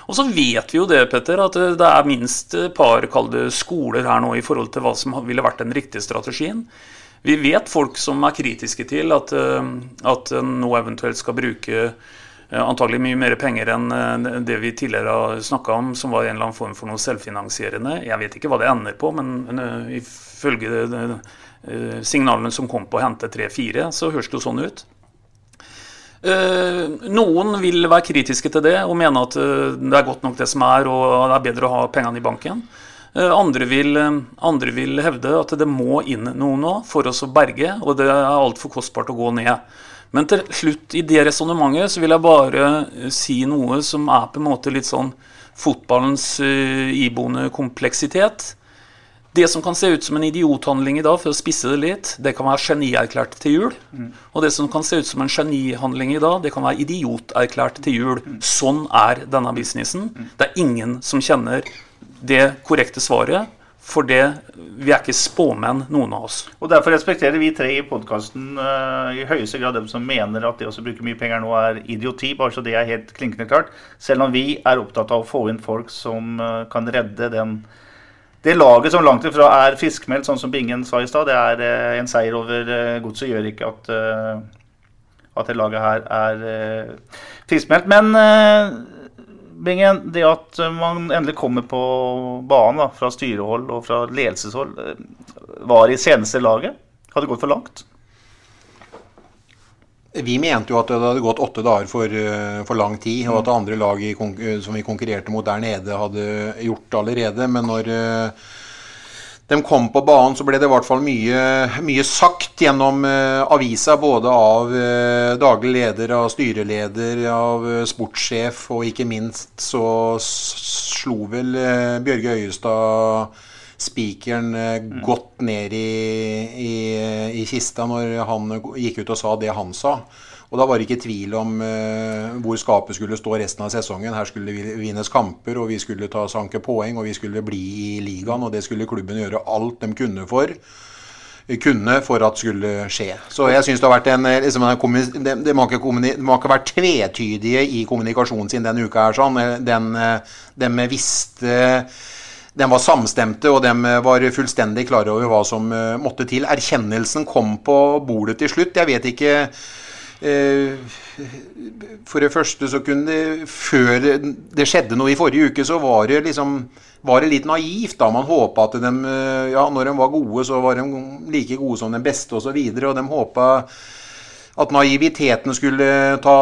Og så vet vi jo det, Petter, at det er minst et par skoler her nå i forhold til hva som ville vært den riktige strategien. Vi vet folk som er kritiske til at, eh, at en nå eventuelt skal bruke eh, antagelig mye mer penger enn eh, det vi tidligere har snakka om, som var en eller annen form for noe selvfinansierende. Jeg vet ikke hva det ender på, men ifølge signalene som kom på å hente 3-4, så høres det jo sånn ut. Noen vil være kritiske til det og mene at det er godt nok det som er, og det er bedre å ha pengene i banken. Eh, andre vil, eh, andre vil hevde at det må inn noe nå for oss å berge, og det er altfor kostbart å gå ned. Men til slutt i det resonnementet så vil jeg bare eh, si noe som er på en måte litt sånn fotballens iboende kompleksitet. Det som kan se ut som en idiothandling i dag, for å spisse det litt, det kan være genierklært til jul. Og det som kan se ut som en genihandling i dag, det kan være idioterklært til jul. Sånn er denne businessen. Det er ingen som kjenner det korrekte svaret, for det, vi er ikke spåmenn, noen av oss. Og Derfor respekterer vi tre i podkasten i høyeste grad dem som mener at det å bruke mye penger nå er idioti, bare så det er helt klinkende klart. Selv om vi er opptatt av å få inn folk som uh, kan redde den, det laget som langt ifra er friskmeldt, sånn som Bingen sa i stad. Det er uh, en seier over uh, godset gjør ikke at, eh, at det laget her er uh, friskmeldt. Men eh, Bingen, det at man endelig kommer på banen fra styrehold og fra ledelseshold, eh, var i seneste laget. Hadde gått for langt. Vi mente jo at det hadde gått åtte dager for, eh, for lang tid, og at andre lag i, eh, som vi konkurrerte mot der nede, hadde gjort det allerede. Men når de kom på banen, så ble det i hvert fall mye, mye sagt gjennom eh, avisa. Både av eh, daglig leder, av styreleder, av eh, sportssjef, og ikke minst så slo vel eh, Bjørge Øyestad spikeren eh, godt ned i, i, i kista når han gikk ut og sa det han sa. Og da var det ikke tvil om uh, hvor skapet skulle stå resten av sesongen. Her skulle det vinnes kamper, og vi skulle ta sanke poeng, og vi skulle bli i ligaen. Og det skulle klubben gjøre alt de kunne for kunne for at skulle skje. Så jeg syns det har vært en, eh, liksom en det, de, de, må ikke må ikke vært tvetydige i kommunikasjonen sin denne uka. her sånn. Den, eh, de visste de var samstemte, og de var fullstendig klare over hva som måtte til. Erkjennelsen kom på bordet til slutt. Jeg vet ikke For det første så kunne det Før det skjedde noe i forrige uke, så var det liksom var det litt naivt. da Man håpa at de eh, Ja, når de var gode, så var de like gode som den beste, osv. Og, så videre, og de håpa at naiviteten skulle ta,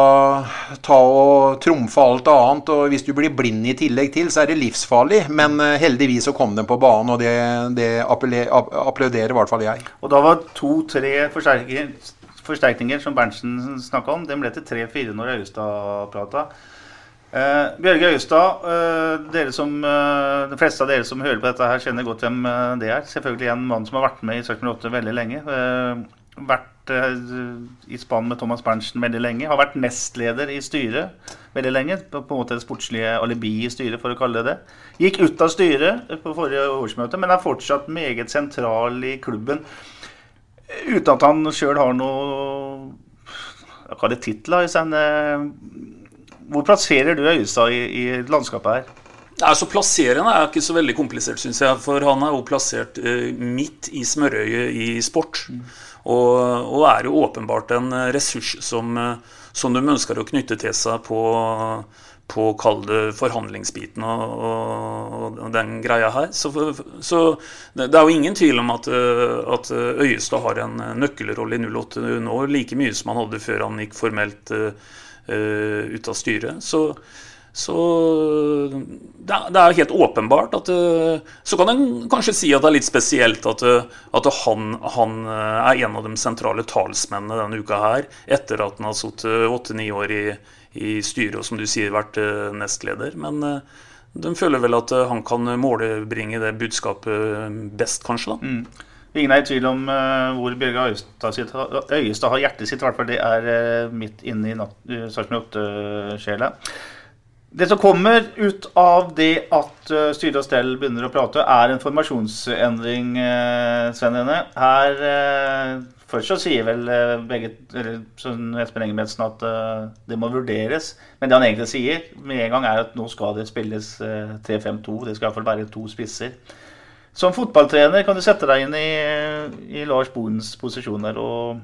ta og trumfe alt annet. Og hvis du blir blind i tillegg til, så er det livsfarlig. Men eh, heldigvis så kom de på banen, og det, det applauderer i hvert fall jeg. Og da var to-tre forsterkninger, forsterkninger som Berntsen snakka om, den ble til tre-fire når Øyestad prata. Eh, Bjørge Øyestad, eh, som, eh, de fleste av dere som hører på dette, her kjenner godt hvem eh, det er. Selvfølgelig en mann som har vært med i Sarpsborg 8 veldig lenge. Eh, vært eh, i spann med Thomas Berntsen veldig lenge. Har vært nestleder i styret veldig lenge. På, på en måte det sportslige alibi i styret, for å kalle det det. Gikk ut av styret på forrige årsmøte, men er fortsatt meget sentral i klubben. Uten at han sjøl har noe Hva er det titler? Eh, Hvor plasserer du Øyestad i, i landskapet her? Altså Plasserende er ikke så veldig komplisert, syns jeg. For han er jo plassert eh, midt i smørøyet i sport. Og, og er jo åpenbart en eh, ressurs som, som de ønsker å knytte til seg på, på kall det forhandlingsbiten og, og, og den greia her. Så, så det er jo ingen tvil om at, eh, at Øyestad har en nøkkelrolle i 08 nå, like mye som han hadde før han gikk formelt eh, eh, ut av styret. Så, så det er, det helt åpenbart at eh, Så kan en kanskje si at det er litt spesielt at, eh, at han, han eh, er en av de sentrale talsmennene denne uka her, etter at han har sittet åtte-ni år i, i styret og som du sier vært eh, nestleder. Men eh, de føler vel at han kan målebringe det budskapet best, kanskje. da. Mm. Ingen er i tvil om hvor Bjørge Øyestad, har hjertet sitt. I hvert fall det er midt inne i uh, Sarpsborg 8-sjela. Det som kommer ut av det at styre og stell begynner å prate, er en formasjonsendring, Sven Rene. Her Først så sier vel begge, eller sånn Espen Engebretsen at det må vurderes. Men det han egentlig sier med en gang, er at nå skal det spilles 3-5-2. Det skal iallfall være to spisser. Som fotballtrener kan du sette deg inn i, i Lars Bohens posisjoner og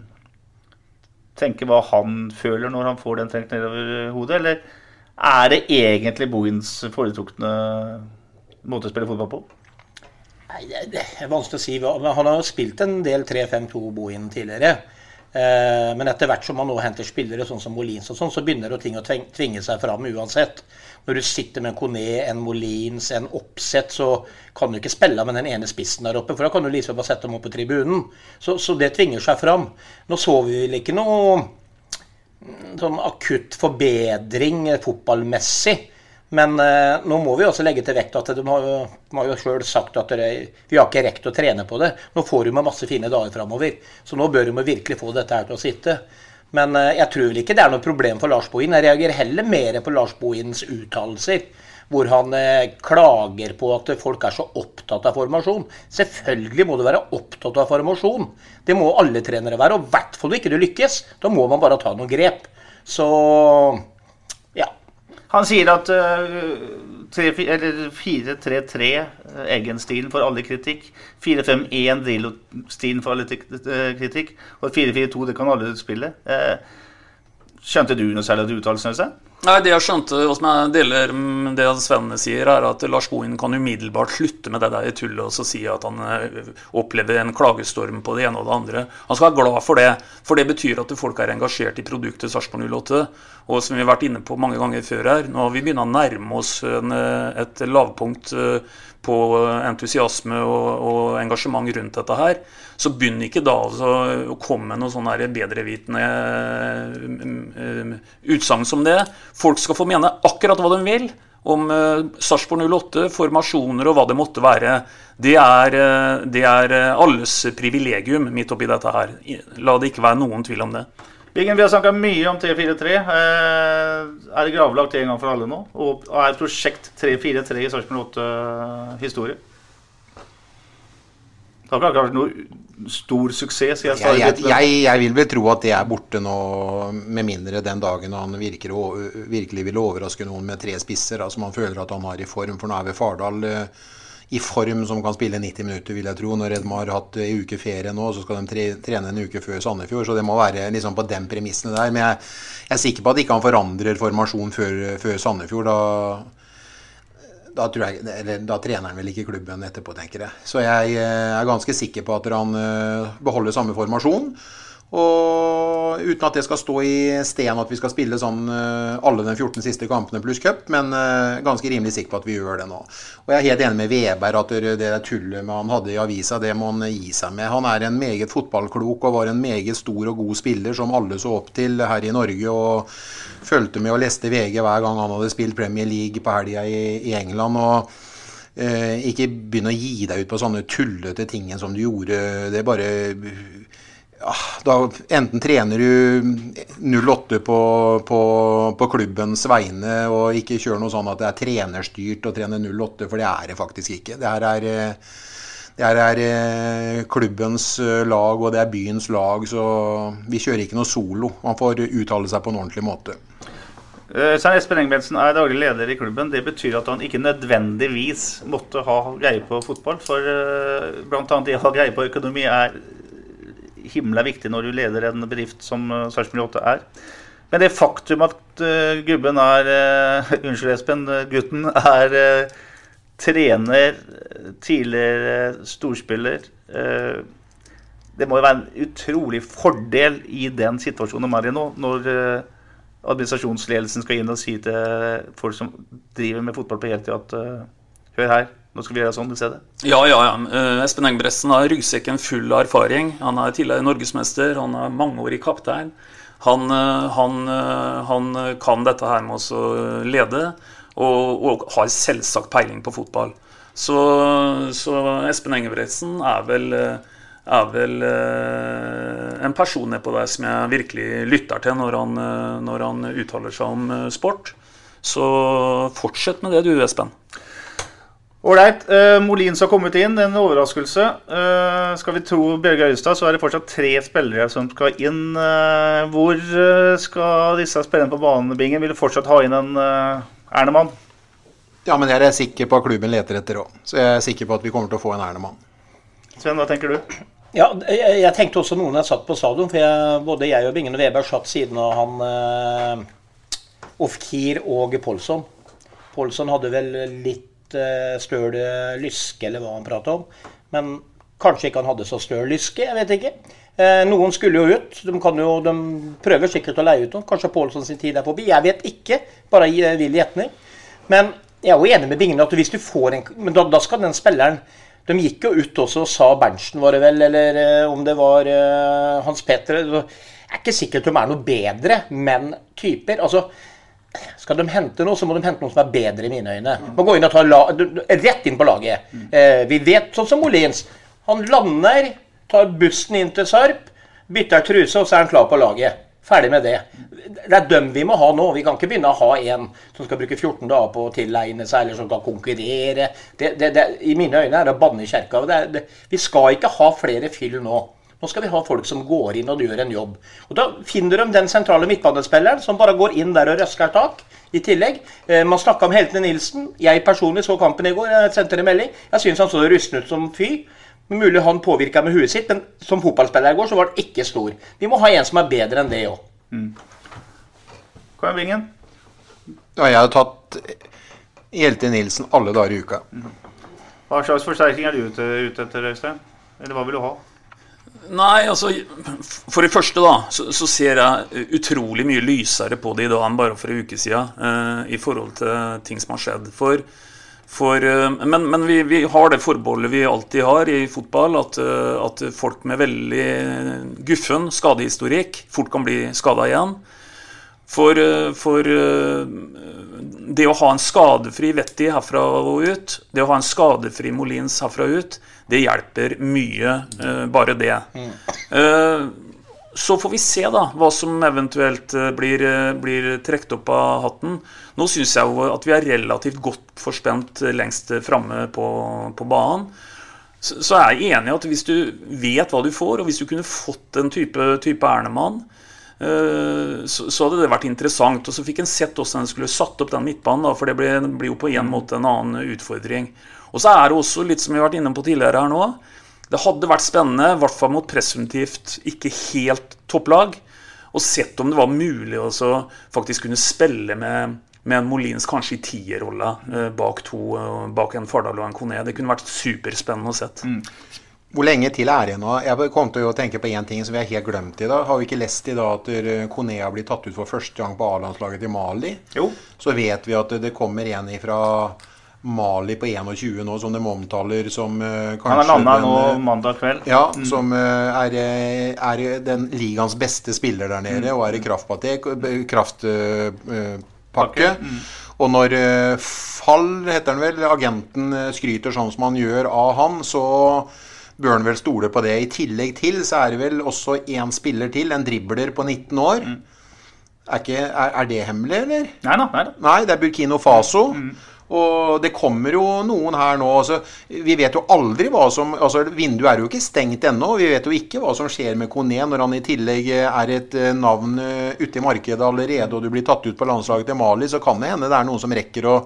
tenke hva han føler når han får den trengt nedover hodet, eller er det egentlig Bohins foretrukne måte å spille fotball på? Nei, Det er vanskelig å si. Han har jo spilt en del 3-5-2 Bohin tidligere. Eh, men etter hvert som man nå henter spillere sånn som Molins, og sånn, så begynner ting å tvinge seg fram uansett. Når du sitter med en Kone, en Molins, en Oppsett, så kan du ikke spille med den ene spissen der oppe. For da kan du liksom bare sette dem opp på tribunen. Så, så det tvinger seg fram. Nå så vi vel ikke noe sånn akutt forbedring fotballmessig. Men eh, nå må vi også legge til vekt at de har, de har jo sjøl sagt at dere, vi har ikke rekt å trene på det. Nå får de masse fine dager framover, så nå bør de virkelig få dette her til å sitte. Men eh, jeg tror vel ikke det er noe problem for Lars Bohin. Jeg reagerer heller mer på Lars Bohins uttalelser hvor han eh, klager på at folk er så opptatt av formasjon. Selvfølgelig må du være opptatt av formasjon. Det må alle trenere være. Og i hvert fall ikke du lykkes. Da må man bare ta noen grep. Så. Han sier at uh, 4-3-3, Eggen-stilen, får alle kritikk. 4-5-1, Drillo-stilen får alle kritikk. Og 4-4-2, det kan alle spille. Uh, skjønte du noe særlig av uttalelsene? Nei, Det jeg skjønte, og som jeg deler med det Svenne sier, er at Lars Bohin kan umiddelbart slutte med det der tullet og så si at han eh, opplever en klagestorm på det ene og det andre. Han skal være glad for det, for det betyr at folk er engasjert i produktet Sarpsborg 08. Og som vi har vært inne på mange ganger før her, nå har vi begynt å nærme oss en, eh, et lavpunkt eh, på entusiasme og, og, engasjement rundt dette her, så begynn ikke da altså, å komme med noe sånn bedrevitende utsagn som det. Folk skal få mene akkurat hva de vil om uh, Sarpsborg 08, formasjoner og hva det måtte være. Det er, uh, det er alles privilegium midt oppi dette her. La det ikke være noen tvil om det. Biggen, vi har snakka mye om 343. Eh, er det gravlagt en gang for alle nå? Og er prosjekt 343 i Sarpsborg 8 eh, historie? Det har ikke vært noe stor suksess. Jeg, jeg, jeg, jeg, vil vel tro at det er borte nå, med mindre den dagen han virker, virkelig vil overraske noen med tre spisser. Altså man føler at han har i form, for nå er vi Fardal. Eh, i form som kan spille 90 minutter, vil jeg tro. Når de har hatt ei uke ferie nå, så skal de trene en uke før Sandefjord. Så det må være liksom på den premissene der. Men jeg, jeg, er sikker på at ikke han forandrer formasjon før, før Sandefjord. Da, da, jeg, eller, da, trener han vel ikke klubben etterpå, tenker jeg. Så jeg er ganske sikker på at han eh, beholder samme formasjon. Og uten at det skal stå i sten at vi skal spille sånn eh, alle de 14 siste kampene pluss cup, men eh, ganske rimelig sikker på at vi gjør det nå. Og jeg er helt enig med Veberg at det tullet han hadde i avisa, det må han gi seg med. Han er en meget fotballklok og var en meget stor og god spiller som alle så opp til her i Norge. og fulgte med og leste VG hver gang han hadde spilt Premier League på helga i, England. og eh, ikke begynne å gi deg ut på sånne tullete ting som du gjorde. Det er bare da enten trener du 08 på, på, på, klubbens vegne og ikke kjører noe sånn at det er trenerstyrt å trene 08, for det er det faktisk ikke. Det her er, det her er eh, klubbens eh, lag, og det er byens lag, så vi kjører ikke noe solo. Man får uttale seg på en ordentlig måte. Eh, Svein Espen Engebretsen er daglig leder i klubben. Det betyr at han ikke nødvendigvis måtte ha greie på fotball. For bl.a. det å ha greie på økonomi er himla viktig når du leder en bedrift som uh, Sarpsborg 8 er. Men det faktum at uh, gubben er uh, <laughs> Unnskyld, Espen. Gutten er uh, trener, tidligere storspiller. det må jo være en utrolig fordel i den situasjonen de er i nå, når administrasjonsledelsen skal inn og si til folk som driver med fotball på heltid, at hør her, nå skal vi gjøre sånn, du ser det? Ja, ja. ja. Uh, Espen Engbretsen har ryggsekken full av erfaring. Han er tidligere norgesmester, han er mangeårig kaptein. Han, uh, han, uh, han, kan dette her med å lede. og, og har selvsagt peiling på fotball. Så, så Espen Engebretsen er vel, er vel eh, en person nedpå der som jeg virkelig lytter til når han, eh, når han uttaler seg om eh, sport. Så fortsett med det du, Espen. Ålreit. Uh, Molins har kommet inn. En overraskelse. Uh, skal vi tro Bjørge Øyestad, så er det fortsatt tre spillere som skal inn. Uh, hvor skal disse spillerne på banebingen? Vil du fortsatt ha inn en Ernemann? Ja, men jeg er sikker på at klubben leter etter òg. Så jeg er sikker på at vi kommer til å få en Ernemann. Sven, hva tenker du? Ja, jeg, jeg tenkte også noen jeg satt på stadion. For jeg, både jeg og Bingen og Weber satt siden av han eh, Ofkir og Polson. Polson hadde vel litt eh, støl lyske, eller hva han prata om. Men kanskje ikke han hadde så støl lyske, jeg vet ikke. Eh, noen skulle jo ut. De, jo, de prøver sikkert å leie ut noen. Kanskje Pålsson sin tid er forbi. Jeg vet ikke. Bare vill gjetning. Men jeg er jo enig med Bingen at hvis du får en Men da, da skal den spilleren de gikk jo ut også og sa Berntsen, var det vel, eller om det var Hans Petter Jeg er ikke sikker at de er noe bedre, men typer. Altså, skal de hente noe, så må de hente noe som er bedre i mine øyne. Må gå inn og ta la, rett inn på laget. Eh, vi vet, sånn som Molins. Han lander, tar bussen inn til Sarp, bytter truse, og så er han klar på laget. Ferdig med det. Det er dem vi må ha nå. Vi kan ikke begynne å ha en som skal bruke 14 dager på å tilegne seg, eller som kan konkurrere. Det, det, det, I mine øyne er det å banne i kjerka. vi skal ikke ha flere fyll nå. Nå skal vi ha folk som går inn og gjør en jobb. Og Da finner de den sentrale midtbanespilleren som bare går inn der og røsker tak. I tillegg, eh, Man snakka om heltene Nilsen. Jeg personlig så kampen i går. Jeg sendte en melding. Jeg syns han så rusten ut som fy. Mulig han påvirka med huet sitt, men som fotballspiller i går så var han ikke stor. Vi må ha en som er bedre enn det òg. Mm. Hva er vingen? Ja, jeg har tatt Hjelte Nilsen alle dager i uka. Mm. Hva slags forsterkning er du ute, ute etter, Øystein? Eller hva vil du ha? Nei, altså For det første, da, så, så, ser jeg utrolig mye lysere på det i dag enn bare for en uke siden. eh, I forhold til ting som har skjedd. For for, eh, men, men vi, vi, har det forbeholdet vi alltid har i fotball, at, eh, at folk med veldig guffen skadehistorikk fort kan bli skada igjen. For, eh, for, det å ha en skadefri Vetti herfra og ut, det å ha en skadefri Molins herfra og ut, det hjelper mye, bare det. Mm. Så får vi se da, hva som eventuelt eh, blir, eh, blir trukket opp av hatten. Nå syns jeg jo at vi er relativt godt forspent eh, lengst framme på, på, banen. Så, så er jeg enig i at hvis du vet hva du får, og hvis du kunne fått en type, type Ernemann, så, så, hadde det vært interessant. Og så fikk en sett hvordan en skulle satt opp den midtbanen, da, for det blir jo på en måte en annen utfordring. Og så er det også litt som vi har vært inne på tidligere her nå det hadde vært spennende, i hvert fall mot presumptivt ikke helt topplag, og sett om det var mulig å faktisk kunne spille med, med en Molins kanskje i tierrolla eh, bak, to, eh, bak en Fardal og en Kone. Det kunne vært superspennende å sett. Mm. Hvor lenge til er det nå? Jeg kom til å tenke på én ting som vi har helt glemt i dag. Har vi ikke lest i dag at Kone har blitt tatt ut for første gang på A-landslaget til Mali? Jo. Så vet vi at det kommer en ifra Mali på 21 nå, som de omtaler som uh, kanskje Han er landa nå eh, mandag kveld. Ja, mm. som uh, er, er, den ligaens beste spiller der nede, mm. og er i kraftpakke. kraftpakke. Mm. Og når Fall, heter han vel, agenten skryter sånn som han gjør av han, så bør han vel stole på det. I tillegg til så er det vel også én spiller til, en dribler på 19 år. Mm. Er, ikke, er, er, det hemmelig, eller? Nei da. Nei, det er Burkino Faso. Mm. Og det kommer jo noen her nå. Altså, vi vet jo aldri hva som altså Vinduet er jo ikke stengt ennå. Vi vet jo ikke hva som skjer med Kone når han i tillegg er et eh, navn eh, ute i markedet allerede, og du blir tatt ut på landslaget til Mali, så kan det hende det er noen som rekker å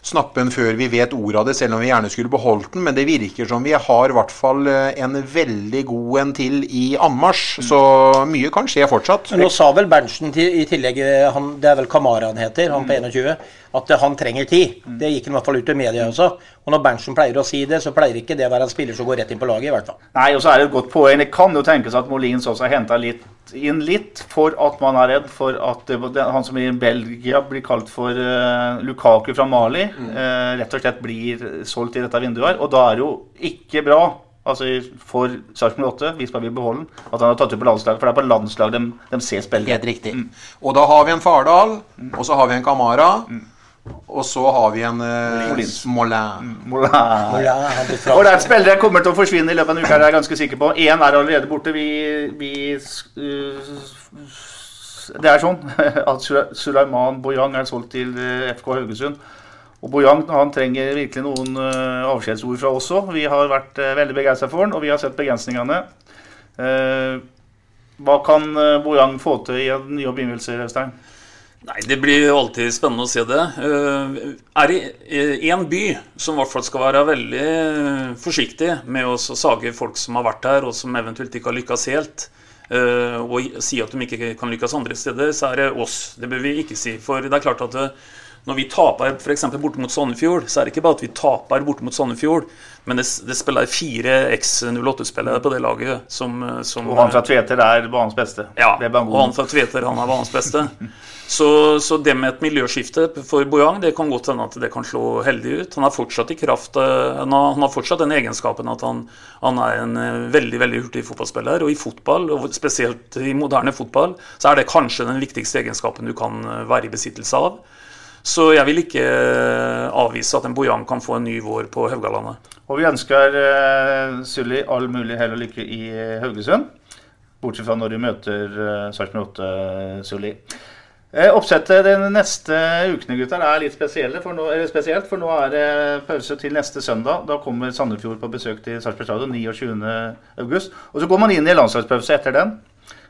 snappe den før vi vet ordet av det, selv om vi gjerne skulle beholdt den. Men det virker som vi har i hvert fall eh, en veldig god en til i anmarsj. Så mye kan skje fortsatt. Nå sa vel Berntsen i tillegg, han, det er vel Kamara han heter, han på 21 at han trenger tid. Det gikk han i hvert fall ut i media også. Og når Berntsen pleier å si det, så pleier ikke det å være en spiller som går rett inn på laget. i hvert fall. Nei, og så er det et godt poeng. Det kan jo tenkes at Molins også har henta inn litt for at man er redd for at han som i Belgia blir kalt for uh, Lukaku fra Mali, mm. uh, rett og slett blir solgt i dette vinduet her. Og da er det jo ikke bra altså for Sarpsborg 8, hvis man vil beholde den, at han har tatt ut på landslaget. For det er på landslaget de, de ser spillet. Helt riktig. Mm. Og da har vi en Fardal, mm. og så har vi en Kamara. Mm. Og så har vi en uh, Molin. Molin. Og der spillere kommer til å forsvinne i løpet av en uke, er jeg ganske sikker på. Én er allerede borte. Vi, vi uh, Det er sånn <laughs> at Sulaiman Boyang er solgt til FK Haugesund. Og Boyang han trenger virkelig noen uh, avskjedsord fra oss òg. Vi har vært uh, veldig begeistra for han, og vi har sett begrensningene. Uh, hva kan Boyang få til i en ny begynnelse, Øystein? Nei, Det blir alltid spennende å se det. Er det en by som i hvert fall skal være veldig forsiktig med å sage folk som har vært her, og som eventuelt ikke har lykkes helt, og si at de ikke kan lykkes andre steder, så er det oss. Det bør vi ikke si. For det er klart at når vi taper f.eks. borte mot Sandefjord, så er det ikke bare at vi taper borte mot Sandefjord, men det, det spiller fire X08-spillere på det laget som, som, Og han fra Tveter er banens beste. Ja, og han fra Tveter han er banens beste. Så, så, det med et miljøskifte for Boyang det kan godt hende at det kan slå heldig ut. Han har fortsatt i kraft, eh, han har, han har fortsatt den egenskapen at han, han, er en eh, veldig veldig hurtig fotballspiller. Og i fotball, og spesielt i moderne fotball, så er det kanskje den viktigste egenskapen du kan eh, være i besittelse av. Så jeg vil ikke eh, avvise at en Bojan kan få en ny vår på Haugalandet. Og vi ønsker uh, Sully all mulig hell og lykke i Haugesund. Bortsett fra når du møter uh, Sarpsborg 8, Sully. Uh, oppsettet de neste ukene gutter, er litt for nå, spesielt, for nå er det pause til neste søndag. Da kommer Sandefjord på besøk til Sarpsborg stadion 29.8. Og så går man inn i landslagspause etter den.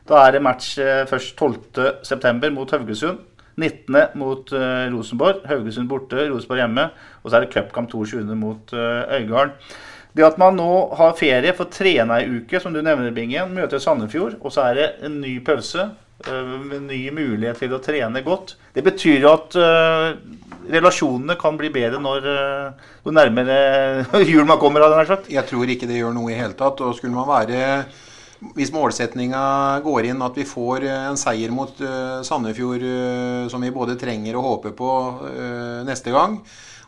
Da er det match først 12.9. mot Haugesund. 19. mot uh, Rosenborg. Haugesund borte, Rosenborg hjemme. Og så er det cupkamp 22. mot uh, Øygarden. Det at man nå har ferie, får trene ei uke, som du nevner, Bingen, møter Sandefjord, og så er det en ny pause, uh, med ny mulighet til å trene godt. Det betyr jo at relasjonene kan bli bedre når jo nærmere <laughs> jul man kommer. Jeg tror ikke det gjør noe i hele tatt. og skulle man være hvis målsetninga går inn at vi får eh, en seier mot uh, Sandefjord uh, som vi både trenger og håper på neste gang,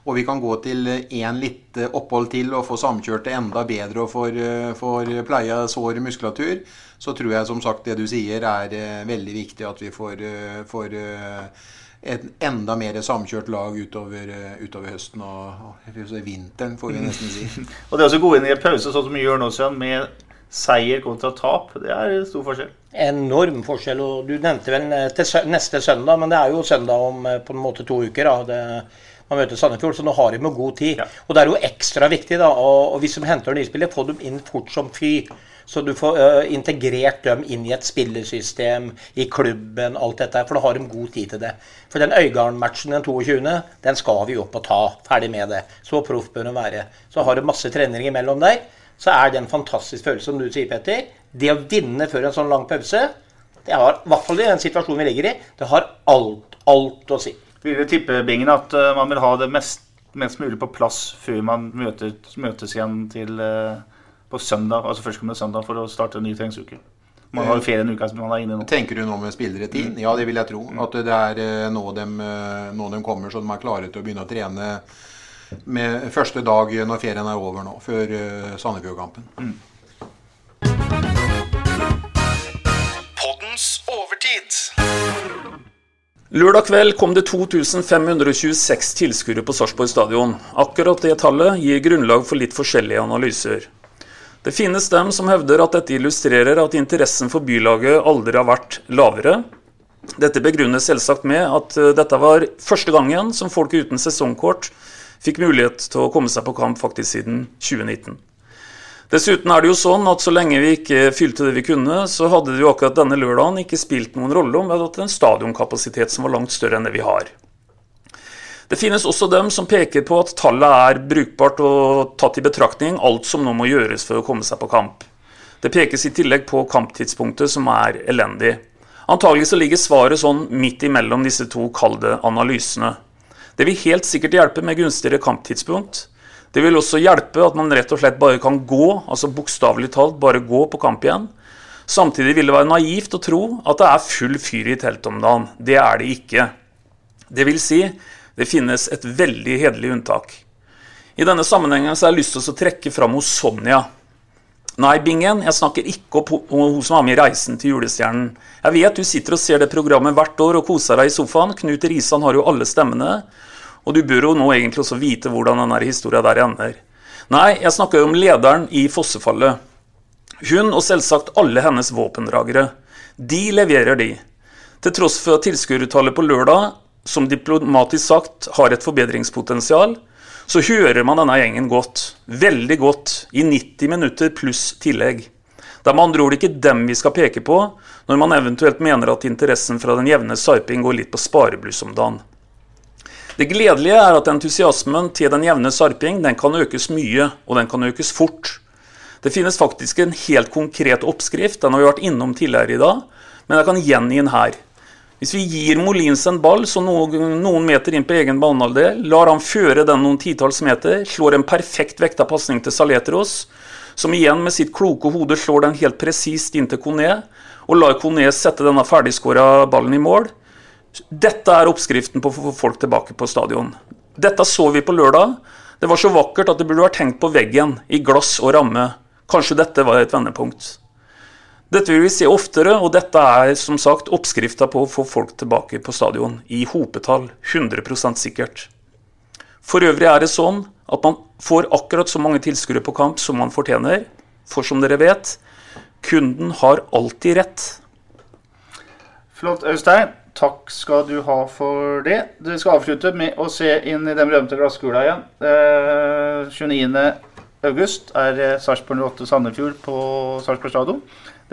og vi kan gå til én litt opphold til og få samkjørt det enda bedre og får, pleia sår muskulatur, så tror jeg som sagt det du sier er veldig viktig at vi får, får et enda mer samkjørt lag utover, utover høsten og, og, vinteren, får vi nesten si. <laughs> og det også gå inn i en pause, sånn som vi gjør nå, Søren, med seier kontra tap, det er stor forskjell. Enorm forskjell. og Du nevnte vel eh, neste søndag, men det er jo søndag om eh, på en måte to uker. det, man møter Sandefjord, så nå har de med god tid. Ja. Og det er jo ekstra viktig, da, og, og hvis de henter nyspillere, få dem inn fort som fy. Så du får ø, integrert dem inn i et spillesystem, i klubben, alt dette. For da har de god tid til det. For den Øygarden-matchen den 22., den skal vi opp og ta. Ferdig med det. Så proff bør de være. Så har de masse treninger imellom der så er det en fantastisk følelse, som du sier, Petter. Det å vinne før en sånn lang pause, det har, i hvert fall i den situasjonen vi ligger i, det har alt, alt å si. Vil du tippe, Bingen, at uh, man vil ha det mest, mest, mulig på plass før man møter, møtes igjen til, uh, på søndag, altså førstkommende søndag for å starte en ny treningsuke? Man har jo ferie en uke som man er inne nå. Tenker du nå med spillere tid? Ja, det vil jeg tro. At det er uh, nå de, nå de kommer så de er klare til å begynne å trene med første dag når ferien er over nå, før uh, Sandefjord-kampen. Mm. Lørdag kveld kom det 2526 tilskuere på Sarpsborg stadion. Akkurat det tallet gir grunnlag for litt forskjellige analyser. Det finnes dem som hevder at dette illustrerer at interessen for bylaget aldri har vært lavere. Dette begrunnes selvsagt med at eh, dette var første gangen som folk uten sesongkort fikk mulighet til å komme seg på kamp faktisk siden 2019. Dessuten er det jo sånn at så lenge vi ikke fylte det vi kunne, så hadde det jo akkurat denne lørdagen ikke spilt noen rolle om vi hadde hatt en stadionkapasitet som var langt større enn det vi har. Det finnes også dem som peker på at tallet er brukbart og tatt i betraktning alt som nå må gjøres for å komme seg på kamp. Det pekes i tillegg på kamptidspunktet, som er elendig. Antagelig så ligger svaret sånn midt imellom disse to kalde analysene. Det vil helt sikkert hjelpe med gunstigere kamptidspunkt. Det vil også hjelpe at man rett og slett bare kan gå, altså bokstavelig talt bare gå på kamp igjen. Samtidig vil det være naivt å tro at det er full fyr i teltet om dagen. Det er det ikke. Det vil si, det finnes et veldig hederlig unntak. I denne sammenhengen så har jeg lyst til å trekke fram hos Sonja. Nei, Bingen, jeg snakker ikke om hun som var med i Reisen til julestjernen. Jeg vet du sitter og ser det programmet hvert år og koser deg i sofaen. Knut Risan har jo alle stemmene. Og du bør jo nå egentlig også vite hvordan denne historia der ender. Nei, jeg snakker jo om lederen i fossefallet. Hun, og selvsagt alle hennes våpendragere. De leverer, de. Til tross for at tilskuertallet på lørdag, som diplomatisk sagt har et forbedringspotensial, så hører man denne gjengen godt. Veldig godt. I 90 minutter pluss tillegg. Det er med andre ord ikke dem vi skal peke på når man eventuelt mener at interessen fra den jevne sarping går litt på sparebluss om dagen. Det gledelige er at entusiasmen til den jevne sarping den kan økes mye, og den kan økes fort. Det finnes faktisk en helt konkret oppskrift, den har vi vært innom tidligere i dag, men jeg kan gjengi den her. Hvis vi gir Molins en ball så noen, noen meter inn på egen banehalvdel, lar han føre den noen titalls meter, slår en perfekt vekta pasning til Saletros, som igjen med sitt kloke hode slår den helt presist inn til Kone, og lar Kone sette denne ferdigskåra ballen i mål. Dette er oppskriften på å få folk tilbake på stadion. Dette så vi på lørdag. Det var så vakkert at det burde vært hengt på veggen, i glass og ramme. Kanskje dette var et vendepunkt. Dette vil vi se oftere, og dette er som sagt oppskrifta på å få folk tilbake på stadion. I hopetall. 100% sikkert. For øvrig er det sånn at man får akkurat så mange tilskuere på kamp som man fortjener. For som dere vet, kunden har alltid rett. Flott, Øystein. Takk skal du ha for det. Du skal avslutte med å se inn i den berømte glasskula igjen. Eh, 29. august er eh, Sarpsborg 08 Sandefjord på Sarpsborg stadion.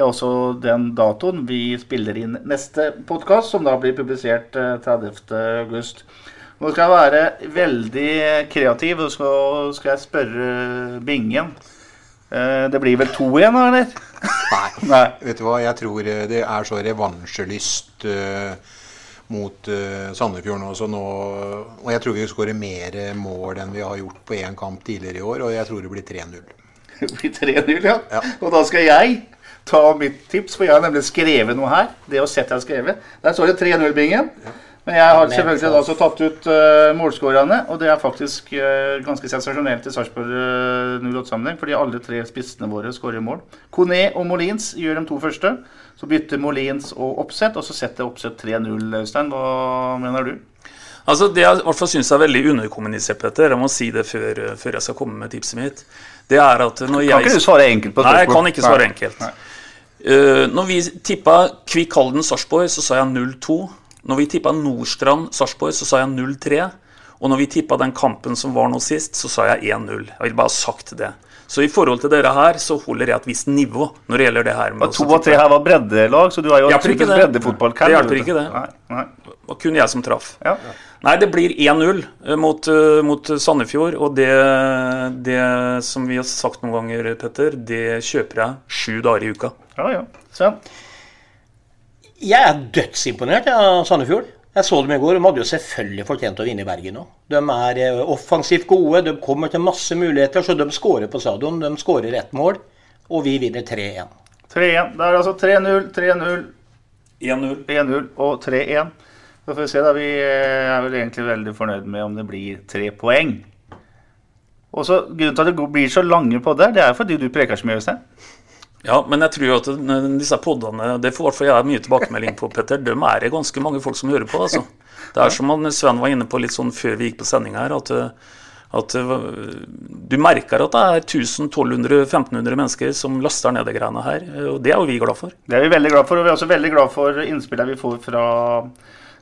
Det er også den datoen vi spiller inn neste podkast, som da blir publisert eh, 30. august. Nå skal jeg være veldig kreativ, og så skal jeg spørre Bingen. Eh, det blir vel to igjen, eller? Nei. <laughs> Nei. Vet du hva, jeg tror eh, det er så revansjelyst uh, mot uh, Sandefjord nå, så nå Og jeg tror vi skårer mer mål enn vi har gjort på én kamp tidligere i år, og jeg tror det blir 3-0. <laughs> Det blir 3-0, ja. Og da skal jeg ta mitt tips, for jeg har nemlig skrevet noe her. Det å sette jeg har skrevet. Der står det 3-0-bingen. Men jeg har selvfølgelig da også tatt ut uh, målskårerne, og det er faktisk uh, ganske sensasjonelt i Sarpsborg uh, 08-sammenheng, fordi alle tre spissene våre skårer mål. Kone og Molins gjør de to første. Så bytter Molins og Oppsett, og så setter Oppsett 3-0, Øystein. Hva mener du? Altså Det jeg i hvert fall syns er veldig underkommunisert, Petter, jeg må si det før, før, jeg skal komme med tipset mitt, det er at når jeg Kan ikke du svare enkelt på spørsmål? Nei, jeg kan ikke svare enkelt. Uh, når vi tippa Kvikk Halden Sarpsborg, så sa jeg 0-2. Når vi tippa Nordstrand-Sarpsborg, så sa jeg 0-3. Og når vi tippa den kampen som var nå sist, så sa jeg 1-0. Jeg vil bare ha sagt det. Så i forhold til dere her, så holder jeg et visst nivå når det gjelder det her. to av tre her var breddelag, så du er jo en typisk breddefotball. Det hjelper ikke det. Nei, nei. Det var kun jeg som traff. Ja. Nei, det blir 1-0 mot, uh, mot, Sandefjord. Og det, det, som vi har sagt noen ganger, Petter, det kjøper jeg sju dager i uka. Ja, ja. Så. Jeg er dødsimponert av Sandefjord. Jeg så dem i går. De hadde jo selvfølgelig fortjent å vinne i Bergen òg. De er eh, offensivt gode, de kommer til masse muligheter, så de skårer på stadion. De skårer ett mål, og vi vinner 3-1. 3-1. Det er altså 3-0, 3-0, 1-0 1-0 og 3-1. Så får vi se, da. Vi eh, er vel egentlig veldig fornøyd med om det blir tre poeng. Og så Grunnen til at det blir så lange podder, det er fordi du preker så mye, Øystein. Ja, men jeg tror at disse podene Det får i hvert fall jeg mye tilbakemelding på, Petter. Dem er det ganske mange folk som hører på. altså. Det er som Sven var inne på litt sånn før vi gikk på sending her, at, at du merker at det er 1000-1200-1500 mennesker som laster ned de greiene her. Og det er jo vi glad for. Det er vi veldig glad for, og vi er også veldig glad for innspillene vi får fra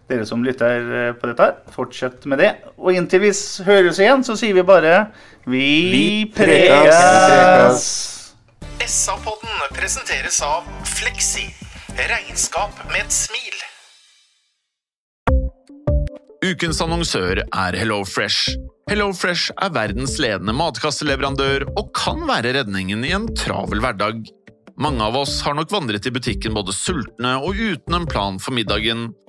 dere som lytter på dette. Fortsett med det. Og inntil vi høres igjen, så sier vi bare Vi, vi prekes! SA-podden presenteres av Fleksi. Regnskap med et smil. Ukens annonsør er HelloFresh. HelloFresh er verdens ledende matkasseleverandør og kan være redningen i en travel hverdag. Mange av oss har nok vandret i butikken både sultne og uten en plan for middagen,